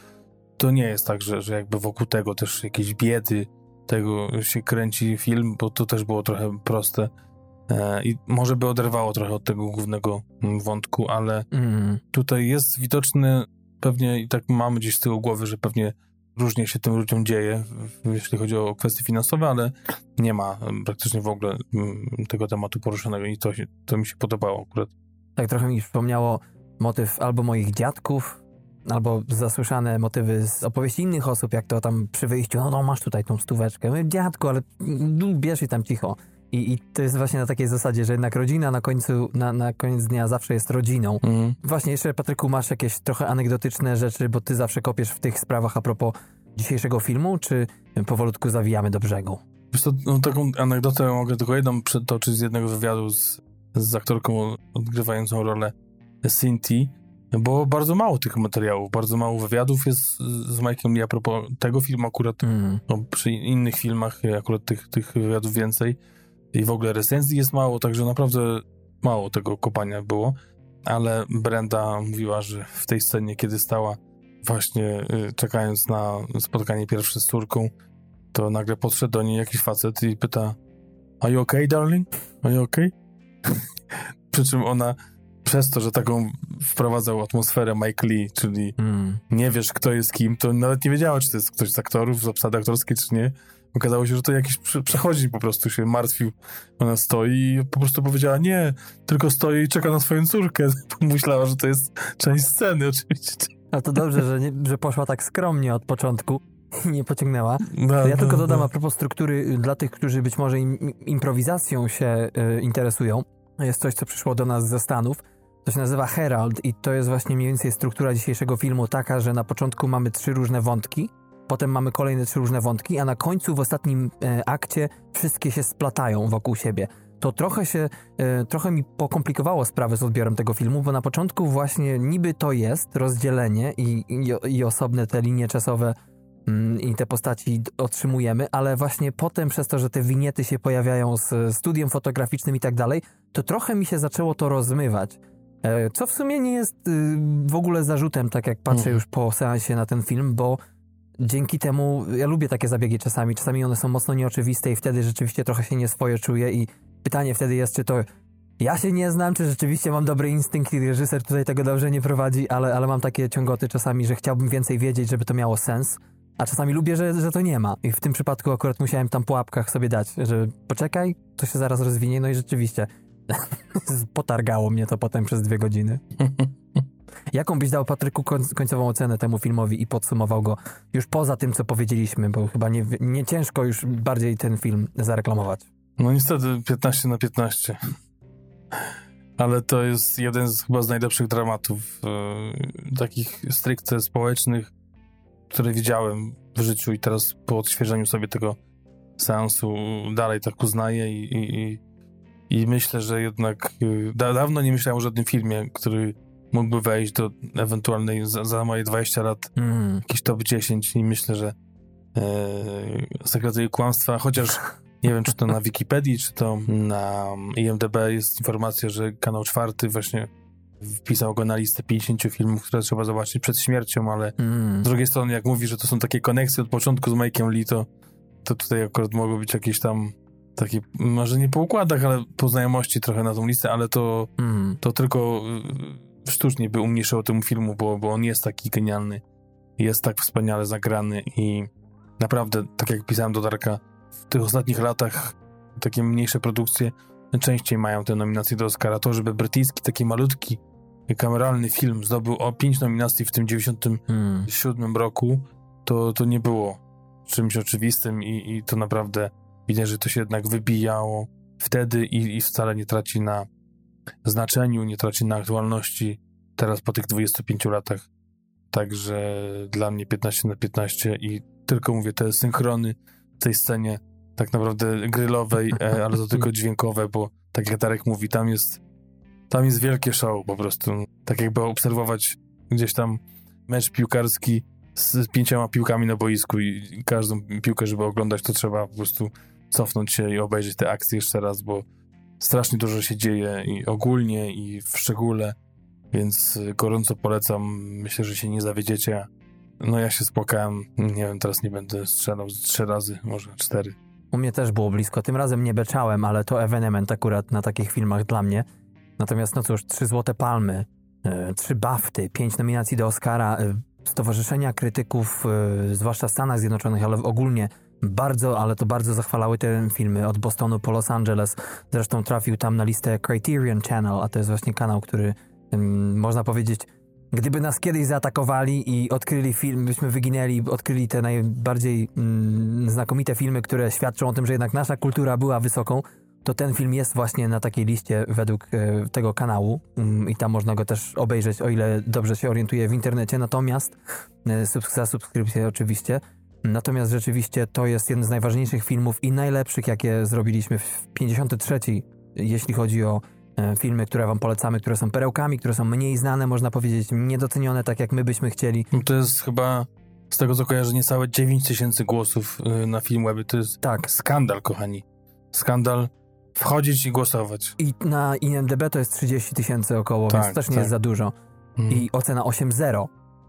to nie jest tak, że, że jakby wokół tego też jakieś biedy tego się kręci film, bo to też było trochę proste. E, I może by oderwało trochę od tego głównego mm, wątku, ale Mm. tutaj jest widoczny pewnie i tak mamy gdzieś z tyłu głowy, że pewnie różnie się tym ludziom dzieje, jeśli chodzi o kwestie finansowe, ale nie ma em, praktycznie w ogóle mm, tego tematu poruszonego i to, to mi się podobało akurat. Tak trochę mi przypomniało motyw albo moich dziadków, albo zasłyszane motywy z opowieści innych osób, jak to tam przy wyjściu, no, no masz tutaj tą stóweczkę. Mówię, dziadku, ale bierz i tam cicho. I, I to jest właśnie na takiej zasadzie, że jednak rodzina na końcu, na, na koniec dnia zawsze jest rodziną. Mhm. Właśnie jeszcze, Patryku, masz jakieś trochę anegdotyczne rzeczy, bo ty zawsze kopiesz w tych sprawach a propos dzisiejszego filmu, czy powolutku zawijamy do brzegu? Wiesz co, no, taką anegdotę mogę tylko jedną przytoczyć z jednego wywiadu z, z aktorką odgrywającą rolę Cynthia, bo bardzo mało tych materiałów, bardzo mało wywiadów jest z- Mike'em Lee a propos tego filmu akurat Mm. no, przy innych filmach akurat tych, tych wywiadów więcej i w ogóle recenzji jest mało, także naprawdę mało tego kopania było, ale Brenda mówiła, że w tej scenie, kiedy stała właśnie y, czekając na spotkanie pierwsze z córką, to nagle podszedł do niej jakiś facet i pyta Are you okay, darling? Are you okay? (laughs) Przy czym ona przez to, że taką wprowadzał atmosferę Mike Lee, czyli Mm. nie wiesz, kto jest kim, to nawet nie wiedziała, czy to jest ktoś z aktorów, z obsady aktorskiej, czy nie. Okazało się, że to jakiś prze- przechodzi po prostu się martwił. Ona stoi i po prostu powiedziała, nie, tylko stoi i czeka na swoją córkę. (laughs) Pomyślała, że to jest część sceny oczywiście. A to dobrze, że, nie, że poszła tak skromnie od początku (laughs) nie pociągnęła. No, ja no, tylko dodam no. a propos struktury y, dla tych, którzy być może im, improwizacją się y, interesują. Jest coś, co przyszło do nas ze Stanów. To się nazywa Herald i to jest właśnie mniej więcej struktura dzisiejszego filmu taka, że na początku mamy trzy różne wątki, potem mamy kolejne trzy różne wątki, a na końcu w ostatnim e, akcie wszystkie się splatają wokół siebie. To trochę się, e, trochę mi pokomplikowało sprawę z odbiorem tego filmu, bo na początku właśnie niby to jest rozdzielenie i, i, i osobne te linie czasowe i te postaci otrzymujemy, ale właśnie potem przez to, że te winiety się pojawiają z studiem fotograficznym i tak dalej, to trochę mi się zaczęło to rozmywać. E, Co w sumie nie jest y, w ogóle zarzutem, tak jak patrzę Mhm. już po seansie na ten film, bo dzięki temu ja lubię takie zabiegi czasami. Czasami one są mocno nieoczywiste i wtedy rzeczywiście trochę się nieswoje czuję i pytanie wtedy jest, czy to ja się nie znam, czy rzeczywiście mam dobry instynkt i reżyser tutaj tego dobrze nie prowadzi, ale, ale mam takie ciągoty czasami, że chciałbym więcej wiedzieć, żeby to miało sens. A czasami lubię, że, że to nie ma. I w tym przypadku akurat musiałem tam po łapkach sobie dać, że poczekaj, to się zaraz rozwinie. No i rzeczywiście (laughs) potargało mnie to potem przez dwie godziny. (laughs) Jaką byś dał, Patryku, końcową ocenę temu filmowi i podsumował go już poza tym, co powiedzieliśmy, bo chyba nie, nie ciężko już bardziej ten film zareklamować. No niestety 15 na 15. Ale to jest jeden z chyba z najlepszych dramatów e, takich stricte społecznych, które widziałem w życiu i teraz po odświeżeniu sobie tego seansu dalej tak uznaję i, i, i myślę, że jednak e, da, dawno nie myślałem o żadnym filmie, który mógłby wejść do ewentualnej za, za moje 20 lat mm. jakiś top 10 i myślę, że e, Sekretarz Kłamstwa, chociaż nie wiem, czy to na (laughs) Wikipedii, czy to na IMDB jest informacja, że kanał czwarty właśnie wpisał go na listę 50 filmów, które trzeba zobaczyć przed śmiercią, ale mm. z drugiej strony, jak mówi, że to są takie koneksje od początku z Mike'em Lee, to, to tutaj akurat mogą być jakieś tam takie, może nie po układach, ale po znajomości trochę na tą listę, ale to, mm. to tylko y, sztucznie by umniejszyło temu filmu, bo, bo on jest taki genialny, jest tak wspaniale zagrany i naprawdę, tak jak pisałem do Darka, w tych ostatnich latach takie mniejsze produkcje częściej mają te nominacje do Oscara. To, żeby brytyjski, taki malutki, kameralny film zdobył o pięć nominacji w tym 97 hmm. roku, to, to nie było czymś oczywistym i, i to naprawdę widać, że to się jednak wybijało wtedy i, i wcale nie traci na znaczeniu, nie traci na aktualności teraz po tych 25 latach. Także dla mnie 15 na 15 i tylko mówię, te synchrony tej scenie tak naprawdę grylowej, e, ale to tylko (laughs) dźwiękowe, bo tak jak Darek mówi, tam jest tam jest wielkie show po prostu. Tak jakby obserwować gdzieś tam mecz piłkarski z pięcioma piłkami na boisku i każdą piłkę, żeby oglądać, to trzeba po prostu cofnąć się i obejrzeć te akcje jeszcze raz, bo strasznie dużo się dzieje i ogólnie i w szczególe, więc gorąco polecam. Myślę, że się nie zawiedziecie. No ja się spłakałem, nie wiem, teraz nie będę strzelał trzy razy, może cztery. U mnie też było blisko, tym razem nie beczałem, ale to ewenement akurat na takich filmach dla mnie. Natomiast no cóż, trzy złote palmy, yy, trzy bafty, pięć nominacji do Oscara, yy, Stowarzyszenia Krytyków, yy, zwłaszcza w Stanach Zjednoczonych, ale ogólnie bardzo, ale to bardzo zachwalały te filmy od Bostonu po Los Angeles. Zresztą trafił tam na listę Criterion Channel, a to jest właśnie kanał, który można powiedzieć Gdyby nas kiedyś zaatakowali i odkryli film, byśmy wyginęli, odkryli te najbardziej mm, znakomite filmy, które świadczą o tym, że jednak nasza kultura była wysoką, to ten film jest właśnie na takiej liście według e, tego kanału mm, i tam można go też obejrzeć, o ile dobrze się orientuje w internecie. Natomiast e, za subskrypcję oczywiście. Natomiast rzeczywiście to jest jeden z najważniejszych filmów i najlepszych, jakie zrobiliśmy w 53, jeśli chodzi o E, filmy, które wam polecamy, które są perełkami, które są mniej znane, można powiedzieć, niedocenione tak jak my byśmy chcieli. No to jest chyba z tego co kojarzę niecałe 9 tysięcy głosów na Filmwebie. To jest tak. skandal, kochani. Skandal wchodzić i głosować. I na IMDB to jest 30 tysięcy około, tak, więc to też nie tak. jest za dużo. Mm. I ocena 8.0.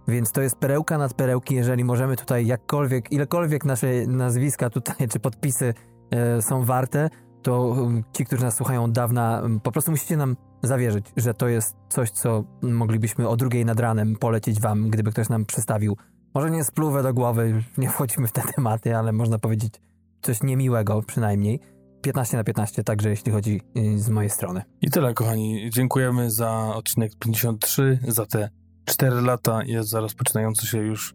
Więc to jest perełka nad perełki, jeżeli możemy tutaj jakkolwiek, ilekolwiek nasze nazwiska tutaj, czy podpisy e, są warte, to um, ci, którzy nas słuchają od dawna, po prostu musicie nam zawierzyć, że to jest coś, co moglibyśmy o drugiej nad ranem polecić wam, gdyby ktoś nam przedstawił. Może nie spluwę do głowy, (laughs) nie wchodźmy w te tematy, ale można powiedzieć coś niemiłego przynajmniej. 15 na 15 także jeśli chodzi y, z mojej strony. I tyle kochani. Dziękujemy za odcinek 53, za te 4 lata. Jest za rozpoczynający się już,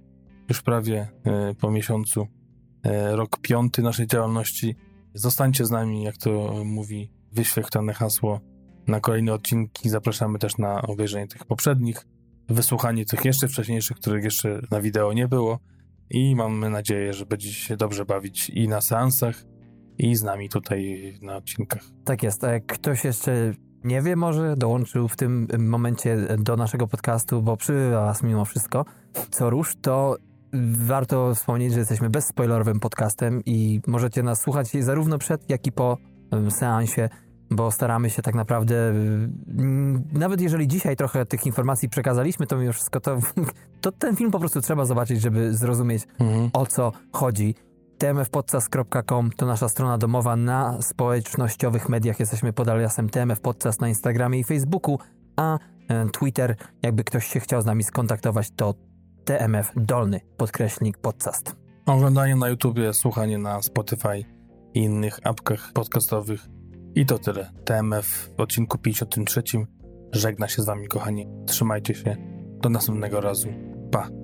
już prawie y, po miesiącu y, rok piąty naszej działalności. Zostańcie z nami, jak to mówi wyświetlane hasło na kolejne odcinki. Zapraszamy też na obejrzenie tych poprzednich, wysłuchanie tych jeszcze wcześniejszych, których jeszcze na wideo nie było. I mamy nadzieję, że będziecie się dobrze bawić i na seansach, i z nami tutaj na odcinkach. Tak jest. A jak ktoś jeszcze nie wie, może dołączył w tym momencie do naszego podcastu, bo przybywa was mimo wszystko co rusz, to warto wspomnieć, że jesteśmy bezspoilerowym podcastem i możecie nas słuchać zarówno przed, jak i po seansie. bo staramy się tak naprawdę, mm, nawet jeżeli dzisiaj trochę tych informacji przekazaliśmy, to mimo wszystko to, (laughs) to ten film po prostu trzeba zobaczyć, żeby zrozumieć Mhm. o co chodzi. tmfpodcast.com to nasza strona domowa na społecznościowych mediach. Jesteśmy pod aliasem TMF Podcast na Instagramie i Facebooku, a e, Twitter, jakby ktoś się chciał z nami skontaktować, to TMF Dolny podkreślnik podcast. Oglądanie na YouTubie, słuchanie na Spotify i innych apkach podcastowych. I to tyle. TMF w odcinku 53. Żegna się z wami, kochani. Trzymajcie się. Do następnego razu. Pa.